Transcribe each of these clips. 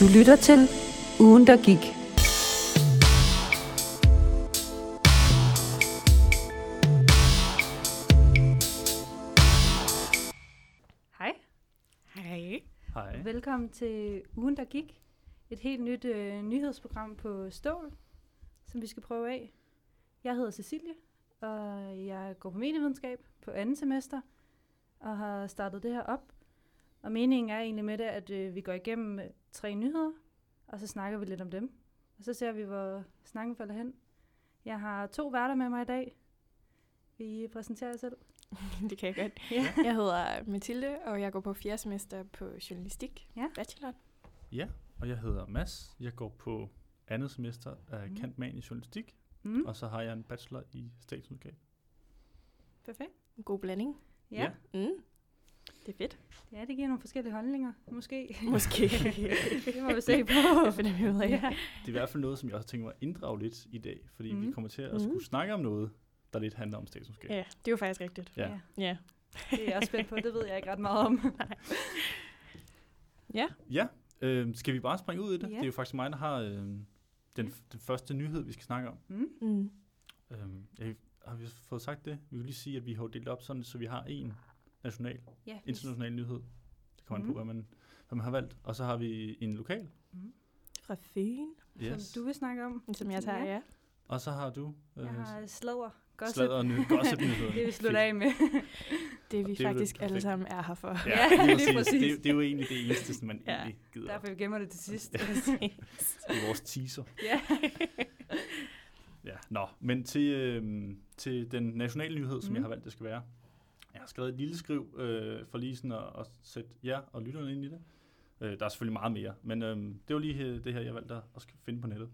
Du lytter til Ugen, der gik. Hej. Hej. Hej. Velkommen til Ugen, der gik. Et helt nyt øh, nyhedsprogram på Stål, som vi skal prøve af. Jeg hedder Cecilie, og jeg går på medievidenskab på anden semester, og har startet det her op. Og meningen er egentlig med det, at øh, vi går igennem tre nyheder, og så snakker vi lidt om dem. Og så ser vi, hvor snakken falder hen. Jeg har to værter med mig i dag. Vi præsenterer jer selv. Det kan jeg godt. Ja. Jeg hedder Mathilde, og jeg går på fjerde semester på journalistik. Ja. Bachelor. Ja, og jeg hedder Mads. Jeg går på andet semester af mm. Kantman i journalistik, Mm, og så har jeg en bachelor i statsudgab. perfekt. En god blanding. Ja. Ja. Mm. Det er fedt. ja, det giver nogle forskellige holdninger, måske. Måske. det må vi se på. Det finder vi ud af. Ja. Det er i hvert fald noget, som jeg også tænker mig at inddrage lidt i dag, fordi mm. vi kommer til at Mhm. skulle snakke om noget, der lidt handler om statsudgab. ja, det er jo faktisk rigtigt. Ja. ja. Ja. Det er jeg også spændt på. Det ved jeg ikke ret meget om. Ja. Ja, øh, skal vi bare springe ud i det? Ja. Det er jo faktisk mig, der har øh, den, den første nyhed, vi skal snakke om. Mm. Mm. Øh, jeg, har vi fået sagt det? Vi vil lige sige, at vi har delt op sådan, så vi har en national, Ja, international nyhed. Det kommer an Mhm. på, hvad man, hvad man har valgt. Og så har vi en lokal. Fra Fyn, Yes. Som du vil snakke om. som jeg tager, Ja. ja. Og så har du øh, Jeg har sladder. Gossip. sladder og ny- gossip nyheder. det vil vi slutte af med. Det vi det er faktisk alle sammen er her for. Ja, lige lige præcis. Det, er jo- det er jo egentlig det eneste, som man Ja. egentlig gider. Derfor vi gemmer det til sidst. Ja. Det er vores teaser. ja. Ja, nå. Men til, øh, til den nationale nyhed, som Mhm. jeg har valgt, det skal være. Jeg har skrevet et lille skriv øh, for lige sådan at, at sætte jer og lytterne ind i det. Øh, der er selvfølgelig meget mere, men øh, det var lige øh, det her, jeg valgte at finde på nettet.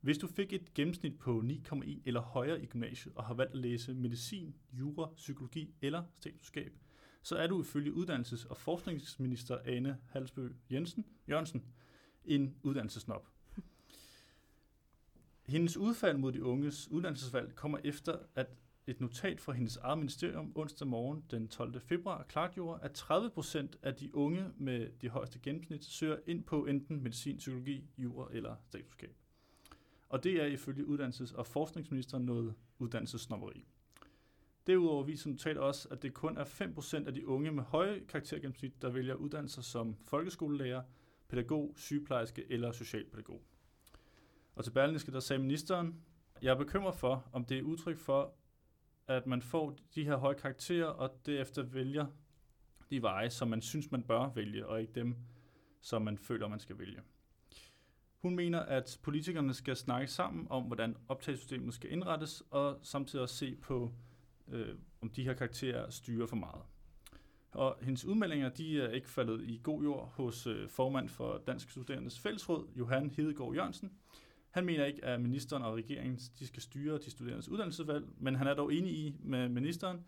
Hvis du fik et gennemsnit på 9,1 eller højere i gymnasiet og har valgt at læse medicin, jura, psykologi eller statskundskab, så er du ifølge uddannelses- og forskningsminister Ane Halsbø Jensen Jørgensen en uddannelsesnop. Hendes udfald mod de unges uddannelsesvalg kommer efter, at et notat fra hendes eget ministerium onsdag morgen den 12. februar klargjorde, at 30 procent af de unge med de højeste gennemsnit søger ind på enten medicin, psykologi, jura eller statskundskab. Og det er ifølge uddannelses- og forskningsministeren noget uddannelsesnopperi. Derudover viser notatet også, at det kun er 5% af de unge med høje karaktergennemsnit, der vælger uddannelser som folkeskolelærer, pædagog, sygeplejerske eller socialpædagog. Og til Berlingske, der sagde ministeren, jeg er bekymret for, om det er udtryk for, at man får de her høje karakterer, og derefter vælger de veje, som man synes, man bør vælge, og ikke dem, som man føler, man skal vælge. Hun mener, at politikerne skal snakke sammen om, hvordan optagelsessystemet skal indrettes, og samtidig også se på, øh, om de her karakterer styrer for meget. Og hendes udmeldinger, de er ikke faldet i god jord hos øh, formand for Dansk Studerendes Fællesråd, Johan Hedegaard Jørgensen. Han mener ikke, at ministeren og regeringen de skal styre de studerendes uddannelsesvalg, men han er dog enig i med ministeren,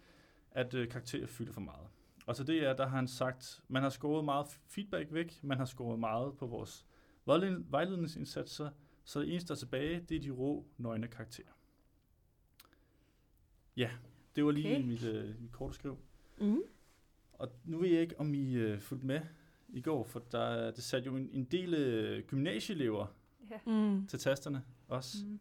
at øh, karakterer fylder for meget. Og så det er, der har han sagt, man har skåret meget feedback væk, man har skåret meget på vores vejled- vejledningsindsatser, så det eneste, der er tilbage, det er de rå, nøgne karakterer. Ja, det var lige okay. mit, øh, mit korte skriv. Mm. Og nu ved jeg ikke, om I øh, fulgte med i går, for der, det satte jo en, en del øh, gymnasieelever ja. Mm. til tasterne også. Mm.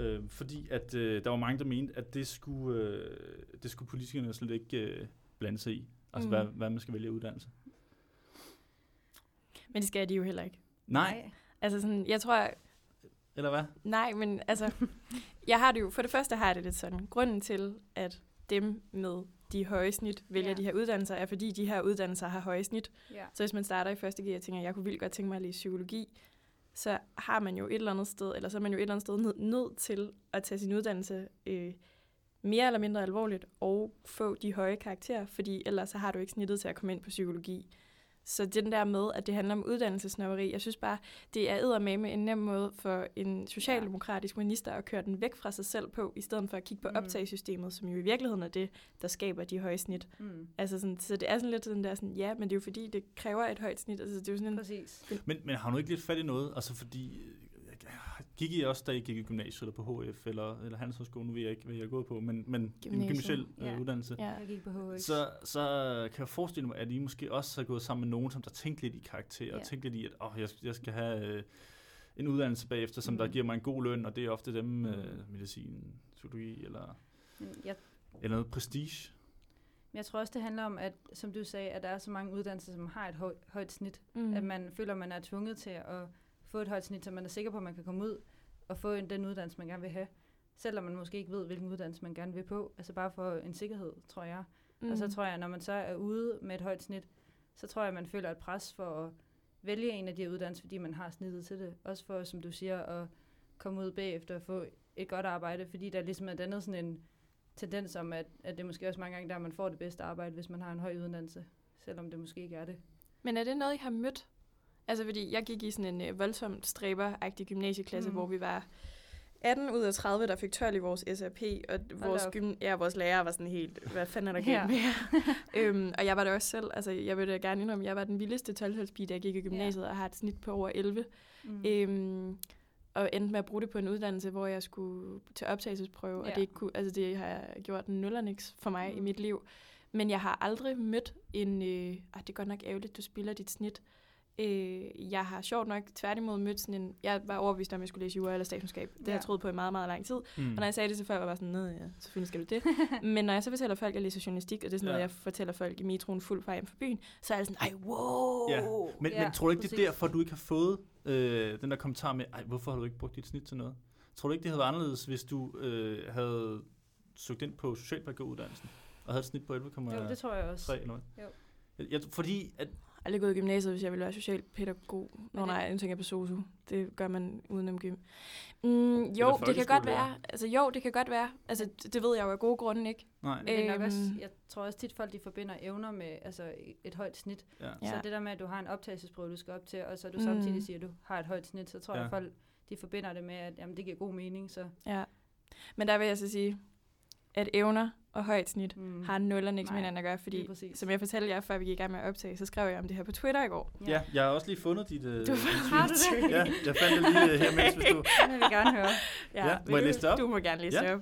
Øh, fordi at øh, der var mange, der mente, at det skulle, øh, det skulle politikerne slet ikke øh, blande sig i. Altså, Mm. hvad, hvad man skal vælge uddannelse. Men det skal de jo heller ikke. Nej, Altså sådan, jeg tror, eller hvad? Nej, men altså, jeg har det jo, for det første har jeg det lidt sådan, grunden til, at dem med de høje snit vælger Ja. de her uddannelser, er fordi de her uddannelser har høje snit. Ja. Så hvis man starter i første gear og tænker, jeg kunne vildt godt tænke mig at læse psykologi, så har man jo et eller andet sted, eller så er man jo et eller andet sted nød, nødt til at tage sin uddannelse øh, mere eller mindre alvorligt og få de høje karakterer, fordi ellers så har du ikke snittet til at komme ind på psykologi. Så den der med, at det handler om uddannelsesnøveri, jeg synes bare, det er eddermame en nem måde for en socialdemokratisk minister at køre den væk fra sig selv på, i stedet for at kigge på Mm. optagesystemet, som jo i virkeligheden er det, der skaber de høje snit. Mm. Altså sådan, så det er sådan lidt sådan der, sådan, ja, men det er jo fordi, det kræver et højt snit. Altså det er jo sådan en, Præcis. Men, men har du ikke lidt fat i noget? Altså fordi, gik I også, da I gik i gymnasiet eller på HF eller, eller Handelshøjskolen, nu ved jeg ikke, hvad jeg er gået på, men, men en gymnasiel øh, Ja. uddannelse. Ja. Jeg gik på HX. Så, så kan jeg forestille mig, at I måske også har gået sammen med nogen, som der tænkte lidt i karakter, og Ja. tænkte lidt i, at oh, jeg, jeg skal have øh, en uddannelse bagefter, som Mm. der giver mig en god løn, og det er ofte dem, Mm. øh, medicin, psykologi eller, Men jeg, eller noget prestige. men jeg tror også, det handler om, at som du sagde, at der er så mange uddannelser, som har et høj, højt snit. Mm. Mm. At man føler, at man er tvunget til at få et højt snit, så man er sikker på, at man kan komme ud og få en, den uddannelse, man gerne vil have. Selvom man måske ikke ved, hvilken uddannelse man gerne vil på. Altså bare for en sikkerhed, tror jeg. Mm. Og så tror jeg, når man så er ude med et højt snit, så tror jeg, at man føler et pres for at vælge en af de uddannelser, fordi man har snittet til det. Også for, som du siger, at komme ud bagefter og få et godt arbejde, fordi der ligesom er dannet sådan en tendens om, at, at det måske også mange gange der, man får det bedste arbejde, hvis man har en høj uddannelse, selvom det måske ikke er det. Men er det noget, I har mødt? Altså, fordi jeg gik i sådan en øh, voldsomt stræber-agtig gymnasieklasse, Mm. hvor vi var 18 ud af 30, der fik 12 i vores SRP, og vores, gym, ja, vores lærer var sådan helt, hvad fanden er der galt med jer? øhm, og jeg var der også selv, altså jeg vil da gerne indrømme, jeg var den vildeste 12 da jeg gik i gymnasiet, og har et snit på over 11. Mm. Øhm, og endte med at bruge det på en uddannelse, hvor jeg skulle til optagelsesprøve. Ja. og det, ikke kunne, altså det har gjort nul og niks for mig mm. i mit liv. Men jeg har aldrig mødt en... Øh, ah, det er godt nok ærgerligt, du spiller dit snit. Øh, jeg har sjovt nok tværtimod mødt sådan en... Jeg var overbevist om, at jeg skulle læse jura eller statskundskab. Det har jeg Ja. troet på i meget, meget lang tid. Mm. Og når jeg sagde det til folk, var jeg bare sådan, nej, ja, selvfølgelig skal du det. Men når jeg så fortæller folk, at jeg læser journalistik, og det er sådan noget, Ja. jeg fortæller folk i metroen fuld fra hjem fra byen, så er jeg sådan, ej, wow! Ja, Men, Ja, men tror du ikke, det er præcis. derfor, du ikke har fået øh, den der kommentar med, ej, hvorfor har du ikke brugt dit snit til noget? Tror du ikke, det havde været anderledes, hvis du øh, havde søgt ind på socialpædagoguddannelsen, og havde et snit på 11,3 Jo, det tror jeg også. eller noget? Jo. Jeg, jeg, fordi, at, aldrig gået i gymnasiet, hvis jeg ville være socialpædagog. Nå det- nej, nu tænker jeg på SOSU. Det gør man udenom gym. Mm, jo, det kan godt være. Altså jo, det kan godt være. Altså det, ved jeg jo af gode grunde ikke. nej, Men det er nok Øhm. også, jeg tror også tit, folk de forbinder evner med altså, et højt snit. ja. Så det der med, at du har en optagelsesprøve, du skal op til, og så du Mm. samtidig siger, at du har et højt snit, så tror Ja. ja. jeg, at folk de forbinder det med, at jamen, det giver god mening. Så, Ja. Men der vil jeg så sige, at evner og højt snit mm. har nul og niks med hinanden at gøre, fordi som jeg fortalte jer, før vi gik i gang med at optage, så skrev jeg om det her på Twitter i går. ja, jeg har også lige fundet dit, øh, Du- dit Har tweet. du det? Ja, jeg fandt det lige øh, her, mens hvis du... Det vil vi gerne høre. Ja, vil må jeg du- læse det op? Du må gerne læse Ja. det op.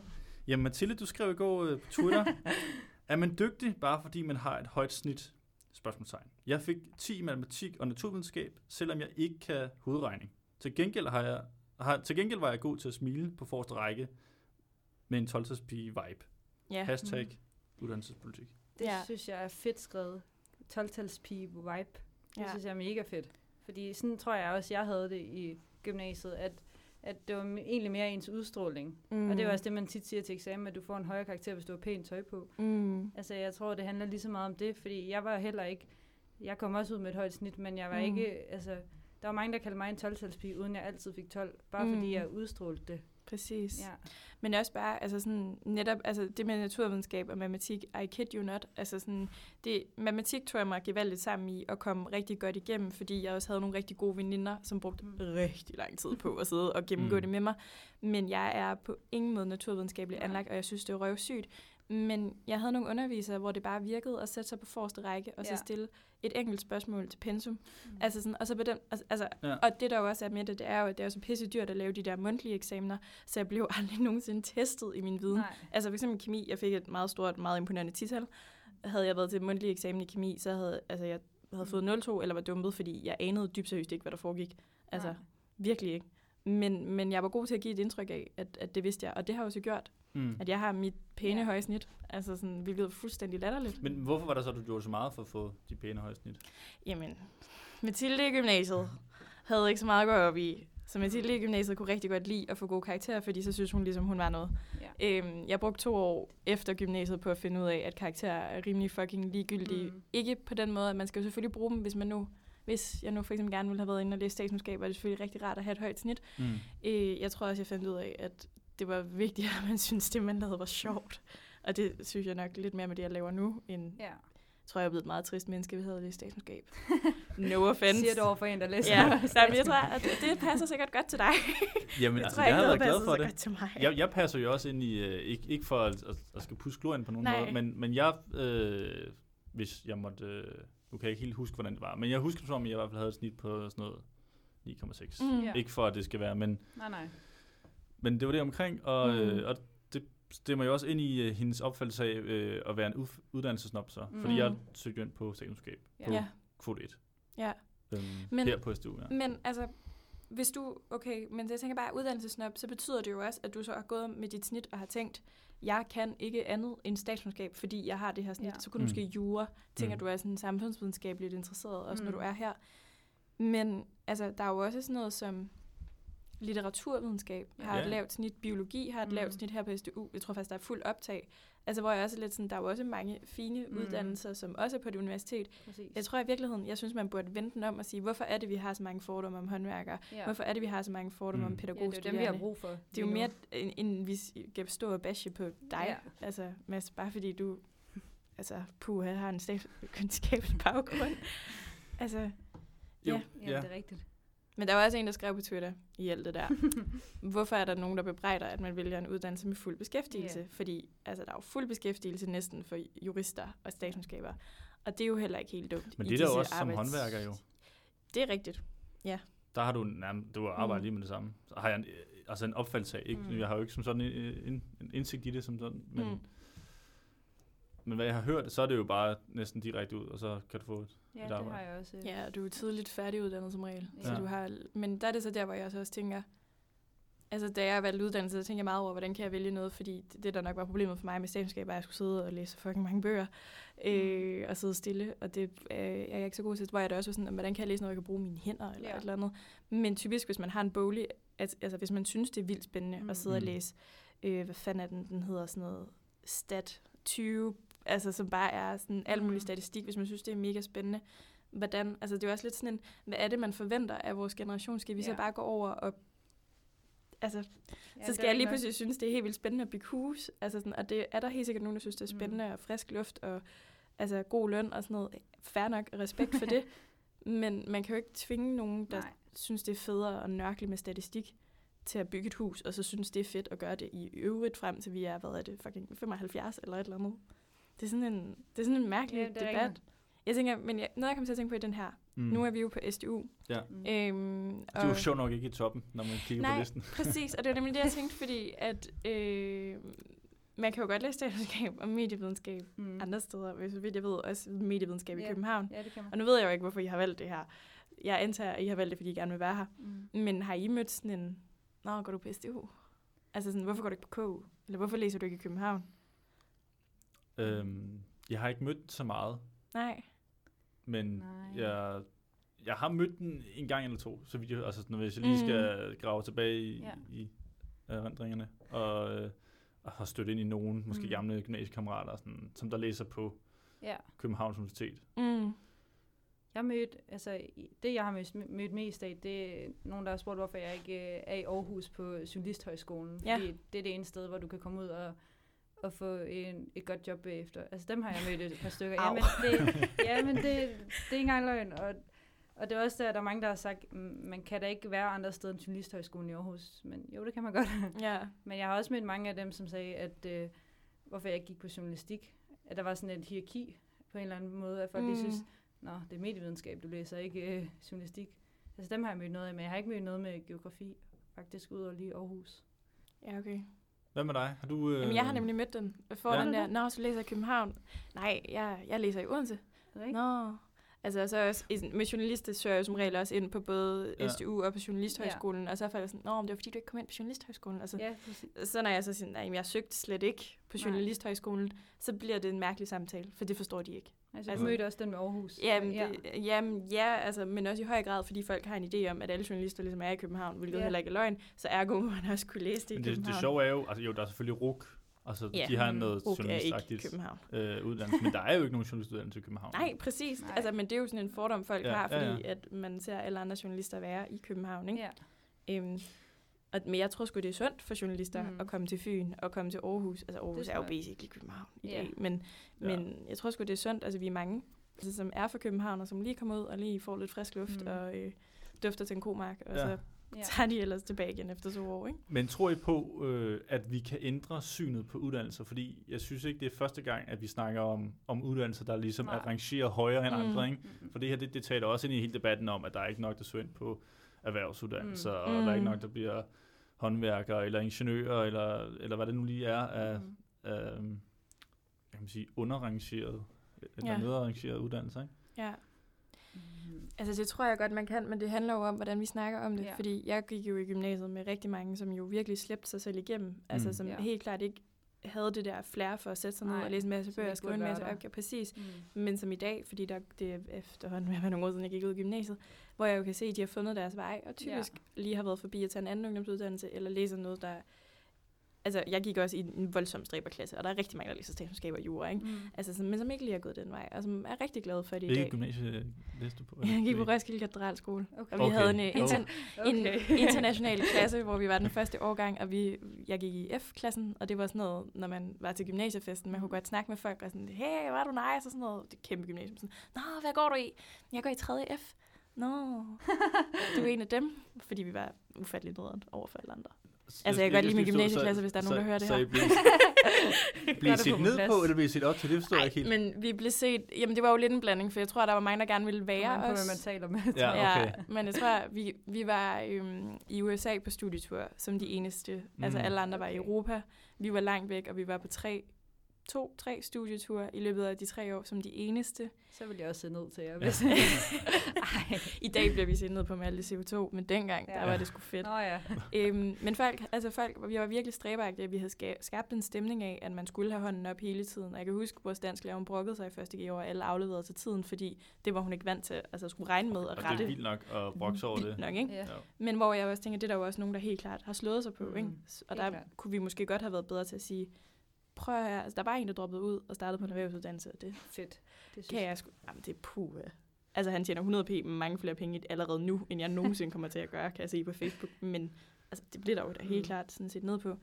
Jamen Mathilde, du skrev i går øh, på Twitter, er man dygtig, bare fordi man har et højt snit? Spørgsmålstegn. Jeg fik 10 i matematik og naturvidenskab, selvom jeg ikke kan hovedregning. Til gengæld, har jeg, har, til gengæld var jeg god til at smile på forreste række med en 12 vibe. Ja. Hashtag Mm. uddannelsespolitik. Det Ja. synes jeg er fedt skrevet. 12-talspige vibe. Det Ja. synes jeg er mega fedt. Fordi sådan tror jeg også, jeg havde det i gymnasiet, at, at det var egentlig mere ens udstråling. Mm. Og det er også det, man tit siger til eksamen, at du får en højere karakter, hvis du har pænt tøj på. Mm. Altså, jeg tror, det handler lige så meget om det, fordi jeg var heller ikke... Jeg kom også ud med et højt snit, men jeg var Mm. ikke... Altså, der var mange, der kaldte mig en 12-talspige, uden jeg altid fik 12. Bare mm. fordi jeg udstrålte det. Præcis. Ja. Men også bare, altså sådan, netop, altså det med naturvidenskab og matematik, I kid you not, altså sådan, det, matematik tog jeg mig gevaldigt sammen i og kom rigtig godt igennem, fordi jeg også havde nogle rigtig gode veninder, som brugte Mm. rigtig lang tid på at sidde og gennemgå Mm. det med mig. Men jeg er på ingen måde naturvidenskabelig anlagt, og jeg synes, det er røvsygt. Men jeg havde nogle undervisere, hvor det bare virkede at sætte sig på forreste række, og så Ja. stille et enkelt spørgsmål til pensum. Mm. Altså sådan, og så på den, altså, altså Ja. og det der jo også er med det, det er jo, at det er jo så pisse dyrt at lave de der mundtlige eksamener, så jeg blev aldrig nogensinde testet i min viden. Nej. Altså for eksempel kemi, jeg fik et meget stort, meget imponerende tital. Havde jeg været til mundtlig eksamen i kemi, så havde altså, jeg havde fået 0,2 eller var dumpet, fordi jeg anede dybt seriøst ikke, hvad der foregik. Altså Nej. virkelig ikke. Men, men jeg var god til at give et indtryk af, at, at det vidste jeg, og det har jo så gjort, Mm. at jeg har mit pæne Ja. høje snit, altså sådan, hvilket er fuldstændig latterligt. Men hvorfor var det så, at du gjorde så meget for at få de pæne høje snit? Jamen, Mathilde i gymnasiet havde ikke så meget at gå op i. Så Mathilde i gymnasiet kunne rigtig godt lide at få gode karakterer, fordi så synes hun ligesom, hun var noget. Ja. Øhm, jeg brugte to år efter gymnasiet på at finde ud af, at karakterer er rimelig fucking ligegyldige. Mm. Ikke på den måde, at man skal jo selvfølgelig bruge dem, hvis man nu hvis jeg nu for eksempel gerne ville have været inde og læse statskundskab, er det selvfølgelig rigtig rart at have et højt snit. Mm. Øh, jeg tror også, jeg fandt ud af, at det var vigtigt, at man synes, det man lavede var sjovt. Og det synes jeg nok lidt mere med det, jeg laver nu, end Ja. jeg tror, jeg er blevet et meget trist menneske, hvis jeg havde læst statskundskab. No offense. Siger det over for en, der læser. Ja, nej, men jeg tror, at det passer sikkert godt til dig. Jamen, Jeg altså, tror jeg ikke, havde været glad for det. godt til mig. Jeg, jeg passer jo også ind i, øh, ikke, ikke for at, at, at skal puske glorien på nogen Nej. måde, men, men jeg, øh, hvis jeg måtte, øh, nu kan jeg ikke helt huske, hvordan det var, men jeg husker som om, jeg i hvert fald havde et snit på sådan noget 9,6. Mm. Ja. Ikke for, at det skal være, men, Nej, nej. Men det var det omkring, og, Mm. øh, og det stemmer jo også ind i øh, hendes opfattelse af øh, at være en uf- uddannelsesnop så. Mm. Fordi jeg søgte jo ind på statskundskab Ja. på Ja. kvote 1. Ja. Øhm, Men- her på SDU, ja. Men altså, hvis du, okay, men jeg tænker bare, uddannelsesnop, så betyder det jo også, at du så har gået med dit snit og har tænkt, jeg kan ikke andet end statskundskab, fordi jeg har det her snit. Ja. Så kunne du Mm. måske jura, tænker Mm. du er sådan samfundsvidenskabeligt interesseret, også mm. når du er her. Men altså, der er jo også sådan noget som litteraturvidenskab har Ja. et lavt snit, biologi har et Mm. lavt snit her på SDU. Jeg tror faktisk, der er fuld optag. Altså, hvor jeg også er lidt sådan, der er jo også mange fine Mm. uddannelser, som også er på et universitet. Præcis. Jeg tror i virkeligheden, jeg synes, man burde vente den om og sige, hvorfor er det, vi har så mange fordomme om håndværkere? ja. Hvorfor er det, vi har så mange fordomme Mm. om ja, det er jo pædagogstuderende? dem, vi har brug for. det er jo mere, end, end vi skal stå og bashe på dig. Ja. Altså, Mads, bare fordi du altså, puha, har en statskundskabelig baggrund. altså, Jo, Ja. Ja, ja. det er rigtigt. Men der var også en, der skrev på Twitter i alt det der. Hvorfor er der nogen, der bebrejder, at man vælger en uddannelse med fuld beskæftigelse? Ja. Fordi altså, der er jo fuld beskæftigelse næsten for jurister og statskundskaber. Og det er jo heller ikke helt dumt. Men i det er der også som håndværker jo. Det er rigtigt. Der har du nærmest, du har arbejdet Mm. lige med det samme. Så har jeg en, altså en opfattelse af, ikke? Mm. jeg har jo ikke som sådan en, en, en indsigt i det som sådan, men, Mm. Mm. men hvad jeg har hørt, så er det jo bare næsten direkte ud, og så kan du få et, Ja, et det arbejde. har jeg også. Ja, du er tidligt færdiguddannet som regel. Ja. Så du har, men der er det så der, hvor jeg så også tænker, altså da jeg valgte uddannelse, så tænker jeg meget over, hvordan kan jeg vælge noget, fordi det, det der nok var problemet for mig med statskundskab, var, at jeg skulle sidde og læse fucking mange bøger, øh, og sidde stille, og det øh, er jeg ikke så god til, hvor jeg da også var sådan, hvordan kan jeg læse noget, jeg kan bruge mine hænder, eller Ja. et eller andet. Men typisk, hvis man har en boglig, at, altså hvis man synes, det er vildt spændende Mm. at sidde og Mm. læse, øh, hvad fanden er den, den hedder sådan noget, stat 20, altså som bare er sådan alt mulig Mm. statistik, hvis man synes, det er mega spændende, hvordan, altså det er jo også lidt sådan en, hvad er det, man forventer af vores generation? Skal vi ja. så bare gå over og, altså, ja, så skal jeg lige nok- pludselig synes, det er helt vildt spændende at bygge hus, altså sådan, og det er der helt sikkert nogen, der synes, det er Mm. spændende, og frisk luft, og altså god løn og sådan noget. Fair nok, respekt for det, men man kan jo ikke tvinge nogen, der Nej. synes, det er federe at nørkle med statistik, til at bygge et hus, og så synes, det er fedt at gøre det i øvrigt frem til vi er, hvad er det, fucking 75 eller et eller andet. Det er sådan en, det er sådan en mærkelig Ja, debat. rigtigt. Jeg tænker, men jeg, noget jeg kommer til at tænke på i den her, Mm. nu er vi jo på SDU. Ja. Mm. Øhm, Det er jo sjovt nok ikke i toppen, når man kigger Nej. på listen. Præcis, og det var nemlig det, jeg tænkte, fordi at øh, man kan jo godt læse statskundskab og medievidenskab Mm. andre steder, hvis vidt jeg ved, også medievidenskab i Ja. København. Ja, det kan man. Og nu ved jeg jo ikke, hvorfor I har valgt det her. Jeg antager, at I har valgt det, fordi I gerne vil være her. Mm. Men har I mødt sådan en, nå, går du på SDU? Altså sådan, hvorfor går du ikke på KU? Eller hvorfor læser du ikke i København? Øhm, jeg har ikke mødt den så meget, Nej. men Nej. jeg, jeg har mødt den en gang eller to, så vidt jeg, altså hvis jeg lige Mm. skal grave tilbage i, Ja. i erindringerne, og, øh, og har stødt ind i nogen, måske Mm. mm. gamle gymnasiekammerater, sådan, som der læser på Ja. Københavns Universitet. Mm. Jeg mødt, altså i- det jeg har mødt, mødt mest af, det er nogen, der har spurgt, hvorfor jeg ikke øh, er i Aarhus på Journalisthøjskolen. Ja. Fordi det er det ene sted, hvor du kan komme ud og, og få en, et godt job bagefter. Altså dem har jeg mødt et par stykker. Au. Ja, men det, ja, men det, det er ikke engang løgn. Og, og det er også der, der er mange, der har sagt, "Mm, man kan da ikke være andre steder end Journalisthøjskolen i Aarhus. Men jo, det kan man godt. Ja. Men jeg har også mødt mange af dem, som sagde, at øh, hvorfor jeg gik på journalistik. At der var sådan et hierarki på en eller anden måde, at folk mm. lige synes, Nå, det er medievidenskab, du læser, ikke øh, journalistik. Altså dem har jeg mødt noget af, men jeg har ikke mødt noget med geografi, faktisk ud over lige Aarhus. Ja, okay. Hvad med dig? Har du, øh, Jamen, jeg har nemlig mødt den. For Ja. den der, nå, så læser jeg i København. Nej, jeg, jeg læser i Odense. Ikke? Nå. Altså, så også, i- med journalister søger jeg jo som regel også ind på både Ja. SDU og på Journalisthøjskolen, ja. og så falder jeg sådan, nå, men det var fordi, du ikke kom ind på Journalisthøjskolen. Altså, ja. Præcis. Så når jeg så siger, nej, jeg søgte slet ikke på Nej. Journalisthøjskolen, så bliver det en mærkelig samtale, for det forstår de ikke. Altså, Altså- du mødte også den med Aarhus. Jamen, ja. det, jamen ja, altså, men også i høj grad, fordi folk har en idé om, at alle journalister ligesom er i København, hvilket Ja. heller ikke er løgn, så ergo må man også kunne læse det i Men det, København. det sjove er jo, altså jo, der er selvfølgelig RUK, altså Ja. de har Mm. noget er ikke journalistagtigt København. øh, uddannelse, men der er jo ikke nogen journalistuddannelse i København. Nej, præcis. Nej. Altså, men det er jo sådan en fordom, folk Ja, har, fordi ja. ja. at man ser alle andre journalister være i København. Ikke? ja. Øhm, og, men jeg tror sgu, det er sundt for journalister Mm. at komme til Fyn og komme til Aarhus. Altså Aarhus er jo basically København i Ja. dag. Men, Ja. men jeg tror sgu, det er sundt. Altså vi er mange, altså, som er fra København, og som lige kommer ud og lige får lidt frisk luft Mm. og øh, dufter til en komark. Og Ja. så ja. tager de ellers tilbage igen efter to år. Ikke? Men tror I på, øh, at vi kan ændre synet på uddannelser? Fordi jeg synes ikke, det er første gang, at vi snakker om, om uddannelser, der ligesom Nej. er rangeret højere end Mm. andre. Ikke? For det her, det, det taler også ind i hele debatten om, at der er ikke nok, der søger ind på erhvervsuddannelser, Mm. og der er ikke Mm. nok, der bliver håndværkere eller ingeniører, eller, eller hvad det nu lige er af, Mm. af hvad kan man sige, underrangeret eller Ja. nedarrangeret uddannelser. Ikke? Ja. Mm. Altså det tror jeg godt, man kan, men det handler jo om, hvordan vi snakker om det. Ja. Fordi jeg gik jo i gymnasiet med rigtig mange, som jo virkelig slæbte sig selv igennem. Altså Mm. som Ja. helt klart ikke havde det der flair for at sætte sig ned Nej, og læse en masse bøger og skrive en masse opgaver. Præcis. Mm. Men som i dag, fordi der, det er efterhånden være nogle år siden, jeg gik ud af gymnasiet, hvor jeg jo kan se, at de har fundet deres vej, og typisk ja. lige har været forbi at tage en anden ungdomsuddannelse, eller læse noget, der... Altså, jeg gik også i en voldsom stræberklasse, og der er rigtig mange, der læser statskundskab og jura, ikke? Mm. Altså, som, men som ikke lige har gået den vej, og som er rigtig glade for det i Hvilket dag. gymnasie læste du på? Jeg gik på Roskilde Katedralskole, Okay. og vi Okay. havde en, øh, Okay. en international klasse, hvor vi var den første årgang, og vi, jeg gik i F-klassen, og det var sådan noget, når man var til gymnasiefesten, man kunne godt snakke med folk, og sådan, hey, hvor er du nice, og sådan noget, det kæmpe gymnasium, sådan, nå, hvad går du i? Jeg går i 3. F. Nå, du er en af dem, fordi vi var ufattelig nederen over for alle andre. Altså, jeg kan godt lide min gymnasieklasse, hvis der er nogen, der hører det så her. I blev, blev det set på ned plads. på, eller blev set op til? Det forstår jeg ikke helt. men vi blev set, jamen det var jo lidt en blanding, for jeg tror, der var mange, der gerne ville være på, os. hvad man taler med. Ja, Ja, okay. men jeg tror, vi, vi var øhm, i USA på studietur, som de eneste. Mm. Altså Mm. alle andre var i. Europa. Vi var langt væk, og vi var på tre, to, tre studieture i løbet af de tre år, som de eneste. Så vil jeg også se ned til jer. Ja. Hvis... Ej. I dag bliver vi set ned på med alt det CO2, men dengang, ja. Ja. der var det sgu fedt. Nå ja. øhm, men folk, altså folk, vi var virkelig stræberagtige, vi havde ska- skabt en stemning af, at man skulle have hånden op hele tiden. Og jeg kan huske, at vores dansk lærer, hun brokkede sig i første G over, at alle afleverede til tiden, fordi det var hun ikke vant til, altså skulle regne med at Og det rette. er vildt nok at brokse over det. Nok, ikke? ja. Ja. Men hvor jeg også tænker, det er der jo også nogen, der helt klart har slået sig på, Mm, ikke? Og helt der klart. kunne vi måske godt have været bedre til at sige, prøv at høre, altså der var en, der droppede ud og startede på en erhvervsuddannelse, og det Fedt. Det synes kan jeg sgu, jamen det er puh. Altså han tjener 100 p med mange flere penge allerede nu, end jeg nogensinde kommer til at gøre, kan jeg se på Facebook, men altså, det bliver der jo da helt Mm. klart sådan set ned på.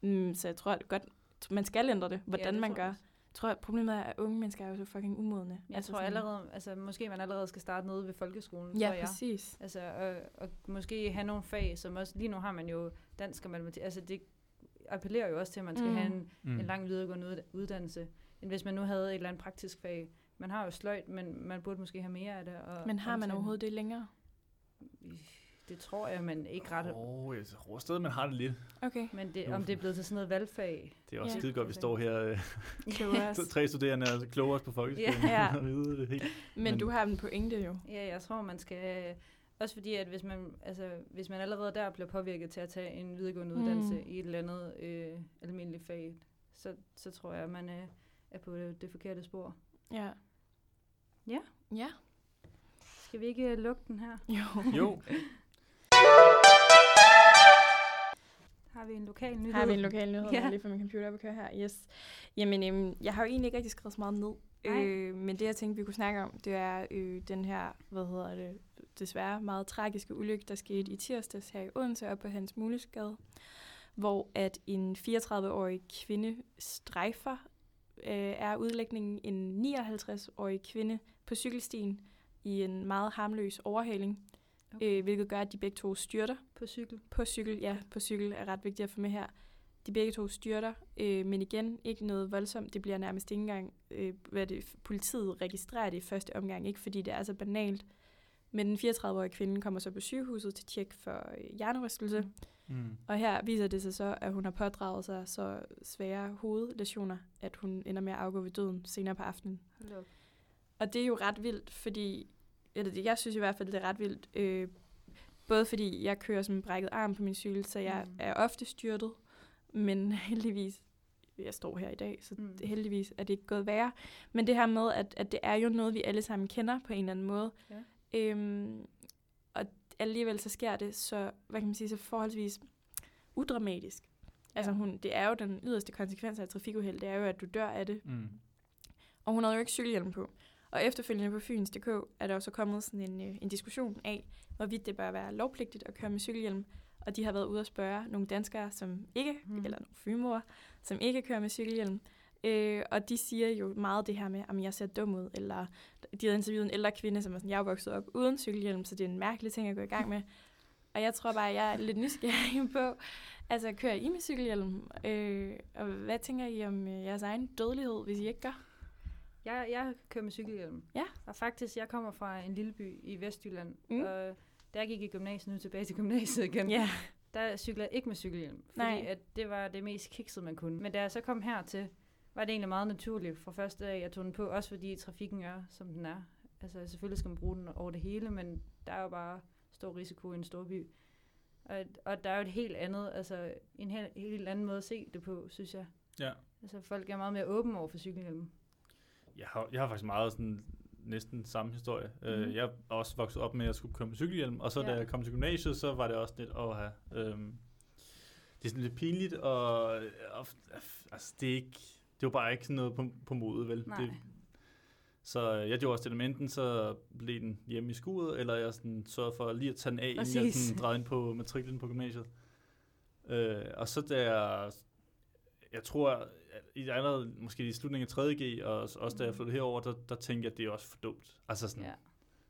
Mm, så jeg tror at godt, man skal ændre det, hvordan det man gør. jeg Jeg tror, at problemet er, at unge mennesker er jo så fucking umodne. Jeg altså tror sådan- allerede, altså måske man allerede skal starte nede ved folkeskolen, Ja, tror jeg. præcis. Altså, og, og måske have nogle fag, som også, lige nu har man jo dansk og matematik, altså det appellerer jo også til, at man skal Mm. have en, Mm. mm. en lang videregående ud- uddannelse, end hvis man nu havde et eller andet praktisk fag. Man har jo sløjt, men man burde måske have mere af det. Og Men har man overhovedet det længere? Det tror jeg, men ikke ret. Åh, oh, jeg tror stadig, man har det lidt. Okay. Men det, om det er blevet til sådan noget valgfag. Det er også ja. skide godt, vi står her, øh, Klogere. tre studerende og kloge os på folkeskolen. Ja. helt. Men, Men- du har en pointe jo. Ja, jeg tror, man skal... Også fordi, at hvis man, altså, hvis man allerede der bliver påvirket til at tage en videregående Mm. uddannelse i et eller andet øh, almindeligt fag, så, så tror jeg, at man er, er på det, det forkerte spor. Ja. Ja. Ja. Skal vi ikke øh, lukke den her? Jo. Jo, Har vi en lokal nyhed? Har vi en lokal nyhed, Ja. ja. lige for min computer op at køre her? Yes. Jamen, øhm, jeg har jo egentlig ikke rigtig skrevet så meget ned. Nej. Øh, men det, jeg tænkte, vi kunne snakke om, det er øh, den her, hvad hedder det, desværre meget tragiske ulykke, der skete i tirsdags her i Odense op på Hans Mulighedsgade, hvor at en 34-årig kvinde strejfer øh, er udlægningen en 59-årig kvinde på cykelstien i en meget harmløs overhaling, Okay. øh, hvilket gør, at de begge to styrter På cykel? på cykel, ja, på cykel er ret vigtigt at få med her. De begge to styrter, øh, men igen, ikke noget voldsomt. Det bliver nærmest ikke engang, øh, hvad det, politiet registrerer det i første omgang, ikke fordi det er så banalt. Men den 34-årige kvinde kommer så på sygehuset til tjek for øh, hjernerystelse. mm. Og her viser det sig så, at hun har pådraget sig så svære hovedlæsioner, at hun ender med at afgå ved døden senere på aftenen. Hold op. Og det er jo ret vildt, fordi, eller det- jeg synes i hvert fald, det er ret vildt, øh, både fordi jeg kører som en brækket arm på min cykel, så jeg mm. er ofte styrtet, men heldigvis, jeg står her i dag, så Mm. heldigvis er det ikke gået værre. Men det her med, at, at det er jo noget, vi alle sammen kender på en eller anden måde. Ja. Øhm, og alligevel så sker det så, hvad kan man sige, så forholdsvis udramatisk. Altså Ja. hun, det er jo den yderste konsekvens af et trafikuheld, det er jo, at du dør af det. Mm. Og hun havde jo ikke cykelhjelm på. Og efterfølgende på Fyns.dk er der jo så kommet sådan en, øh, en diskussion af, hvorvidt det bør være lovpligtigt at køre med cykelhjelm. Og de har været ude at spørge nogle danskere, som ikke, mm. eller nogle fynboer, som ikke kører med cykelhjelm. Øh, og de siger jo meget det her med, at jeg ser dum ud, eller de havde interviewet en ældre kvinde, som er sådan, jeg er vokset op uden cykelhjelm, så det er en mærkelig ting at gå i gang med. Og jeg tror bare, jeg er lidt nysgerrig på, altså kører I med cykelhjelm? Øh, og hvad tænker I om øh, jeres egen dødelighed, hvis I ikke gør? Jeg, jeg kører med cykelhjelm. Ja. Og faktisk, jeg kommer fra en lille by i Vestjylland. Mm. Og da jeg gik i gymnasiet, nu tilbage til gymnasiet igen, Ja. der cyklede jeg ikke med cykelhjelm, fordi Nej. at det var det mest kiksede, man kunne. Men da jeg så kom hertil, var det egentlig meget naturligt fra første dag, jeg tog den på, også fordi trafikken er, som den er. Altså selvfølgelig skal man bruge den over det hele, men der er jo bare stor risiko i en stor by. Og, og der er jo et helt andet, altså en helt, helt anden måde at se det på, synes jeg. Ja. Altså folk er meget mere åbne over for cykelhjelm. Jeg har, jeg har faktisk meget sådan næsten samme historie. Mm. Mhm. Øh, jeg er også vokset op med, at jeg skulle køre med cykelhjelm, og så da Ja. jeg kom til gymnasiet, så var det også lidt at have... Øhm, det er sådan lidt pinligt, og, og altså, det er ikke... Det var bare ikke sådan noget på, på modet, vel? Nej. Det, så jeg gjorde også det, enten så blev den hjemme i skuret, eller jeg sådan sørgede for lige at tage den af, inden jeg Præcis. sådan drejede ind på matriklen på gymnasiet. Øh, og så da jeg, jeg tror, at i allerede måske i slutningen af 3.G, og også da jeg Mhm. flyttede herover, der, der tænkte jeg, at det er også for dumt. Altså sådan, Ja.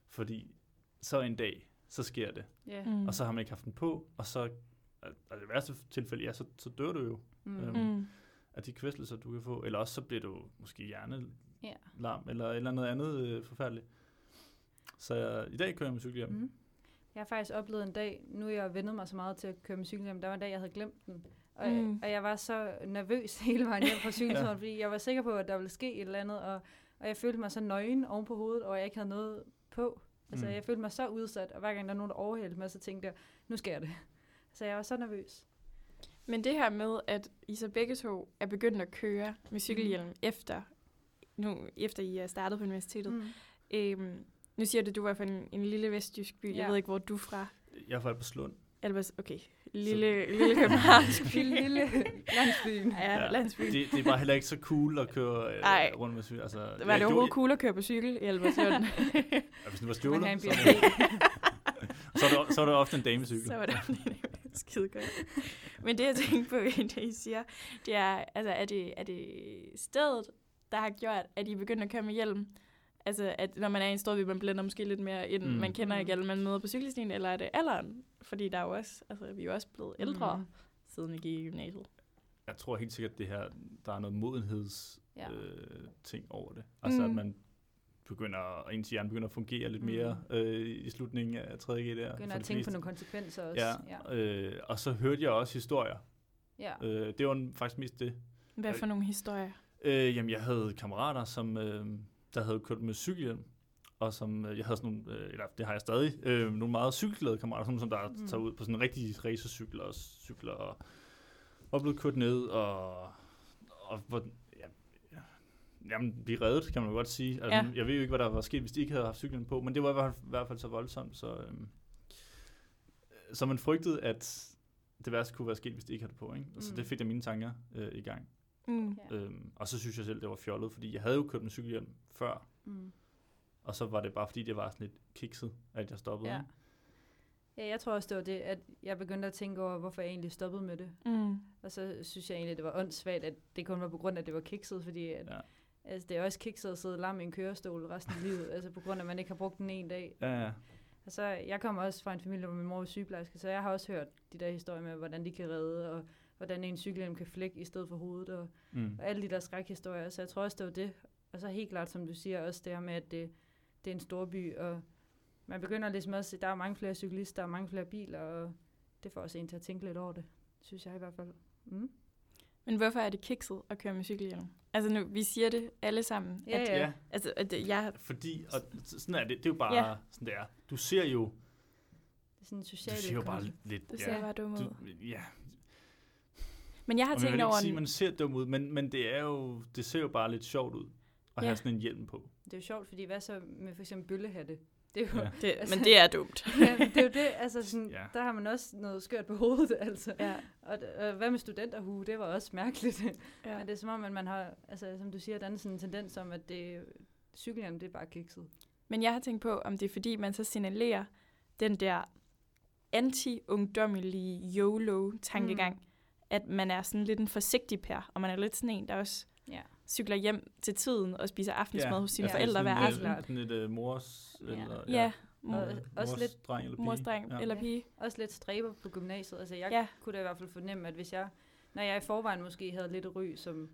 fordi så en dag, så sker det. Ja. Mm. Og så har man ikke haft den på, og så, og det værste tilfælde, ja, så, så dør du jo Mm. Øhm, Mm. af de kvæstelser, du kan få. Eller også så bliver du måske hjernelarm, Ja. eller, eller noget andet øh, forfærdeligt. Så jeg, i dag kører jeg med cykelhjelm. Mm. Jeg har faktisk oplevet en dag, nu jeg vendet mig så meget til at køre med cykelhjelm, der var en dag, jeg havde glemt den. Og, Mm. og jeg var så nervøs hele vejen hjem fra cykelturen, fordi jeg var sikker på, at der ville ske et eller andet, og, og jeg følte mig så nøgen oven på hovedet, og jeg ikke havde noget på. Altså, Mm. jeg følte mig så udsat, og hver gang der er nogen, der overhældte mig, så tænkte jeg, nu sker det. Så jeg var så nervøs. Men det her med, at I så begge to er begyndt at køre med cykelhjelm mm. efter, nu, efter I er startet på universitetet. Mm. Øhm, nu siger du, at du var fra en, en lille vestjysk by. Ja. Jeg Ja. ved ikke, hvor du er fra. Jeg er fra Alberslund. Albers, okay, lille, lille københavnsk by. Lille, lille landsbyen. Ja, ja. Ja. landsby. Det, det er bare heller ikke så cool at køre øh, Ej. rundt med cykel. Altså, Var det overhovedet cool at køre på cykel i Albertslund? Ja, hvis det var stjålet, så, en så, er det, så er det ofte en damecykel. så var det skide godt. Men det, jeg tænker på, det I siger, det er, altså, er det, er det stedet, der har gjort, at I er begyndt at køre med hjelm? Altså, at når man er i en stor by, man blender måske lidt mere ind, mm. Mm. man kender Mm. ikke alle, man møder på cykelstien, eller er det alderen? Fordi der er jo også, altså, vi er jo også blevet ældre, mm. siden vi gik i gymnasiet. Jeg tror helt sikkert, det her, der er noget modenheds Ja. øh, ting over det. Altså, Mm. at man begynder, ens hjerne begynder at fungere lidt Mm. mere øh, i slutningen af 3G der. Begynder at tænke på nogle konsekvenser også. Ja, ja. Øh, og så hørte jeg også historier. ja. Øh, det var faktisk mest det. Hvad for nogle historier? Øh, jamen, jeg havde kammerater, som øh, der havde kørt med cykelhjelm, og som øh, jeg havde sådan nogle, øh, eller det har jeg stadig, øh, nogle meget cykelglade kammerater, sådan, som der Mm. tager ud på sådan en rigtig racercykel og cykler og, og blevet kørt ned og, og hvor, ja, ja, jamen, blive reddet, kan man godt sige. Altså, Ja. Jeg ved jo ikke, hvad der var sket, hvis de ikke havde haft cyklen på, men det var i hvert fald, i hvert fald så voldsomt, så, øh, så man frygtede, at det værste kunne være sket, hvis de ikke havde det på. Ikke? Altså, Mm. det fik jeg mine tanker øh, i gang. Mm. Øhm, og så synes jeg selv, det var fjollet, fordi jeg havde jo kørt med cykelhjelm før, Mm. Og så var det bare fordi, det var sådan lidt kikset, at jeg stoppede. Ja. ja, jeg tror også, det var det, at jeg begyndte at tænke over, hvorfor jeg egentlig stoppede med det. Mm. Og Og så synes jeg egentlig, det var åndssvagt, at det kun var på grund af, at det var kikset, fordi at, Ja. altså, det er også kikset at sidde lam i en kørestol resten af livet, altså på grund af, at man ikke har brugt den en dag. Ja, ja. Altså, jeg kommer også fra en familie, hvor min mor var sygeplejerske, så jeg har også hørt de der historier med, hvordan de kan redde, og hvordan en cykelhjelm kan flække i stedet for hovedet, og, Mm. og alle de der skrækhistorier. Så jeg tror også, det var det. Og så helt klart, som du siger, også det her med, at det, det er en stor by, og man begynder ligesom også, der er mange flere cyklister, der er mange flere biler, og det får også en til at tænke lidt over det, synes jeg i hvert fald. Mm. Men hvorfor er det kikset at køre med cykelhjelm? Altså nu, vi siger det alle sammen. Ja, at, ja. Altså, at jeg, Fordi, og sådan er det, det er jo bare Ja. sådan det er. Du ser jo, Det er sådan en du social ser jo bare lidt, det ja, ser bare dumt ud. du, ja. Men jeg har Og tænkt ikke over... sige, at man ser dum ud, men, men det, er jo, det ser jo bare lidt sjovt ud at Ja. have sådan en hjelm på. Det er jo sjovt, fordi hvad så med for eksempel bøllehatte? Det er jo, Ja. det, Altså- men det er dumt. ja, det er jo det, altså sådan, Ja. der har man også noget skørt på hovedet, altså. ja. Og, og hvad med studenterhue, det var også mærkeligt. ja. Men det er som om, at man har, altså som du siger, der er sådan en tendens om, at det, cykelhjelm, det er bare kikset. Men jeg har tænkt på, om det er fordi, man så signalerer den der anti-ungdommelige YOLO-tankegang, mm. at man er sådan lidt en forsigtig pær, og man er lidt sådan en, der også. Cykler hjem til tiden og spiser aftensmad ja. hos sine Ja. forældre hver sådan, aften. øh, Sådan lidt uh, mors, Ja. eller, Ja, Og mor, også mors lidt dreng eller pige. mors dreng Ja. eller Ja. pige. Også lidt stræber på gymnasiet. Altså jeg Ja. ja. kunne da i hvert fald fornemme, at hvis jeg, når jeg i forvejen måske havde lidt ry som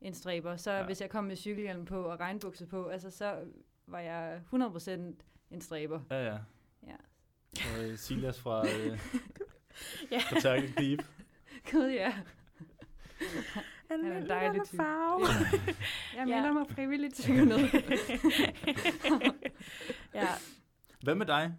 en stræber, så Ja. ja. hvis jeg kom med cykelhjelm på og regnbukser på, altså så var jeg 100% en stræber. Ja, ja. Ja. Og øh, Silas fra, øh, Ja. fra Terkel Deep. Gud, ja. Han er en dejlig type. farve. Jeg Ja. melder mig frivilligt til noget. ja. Hvad med dig?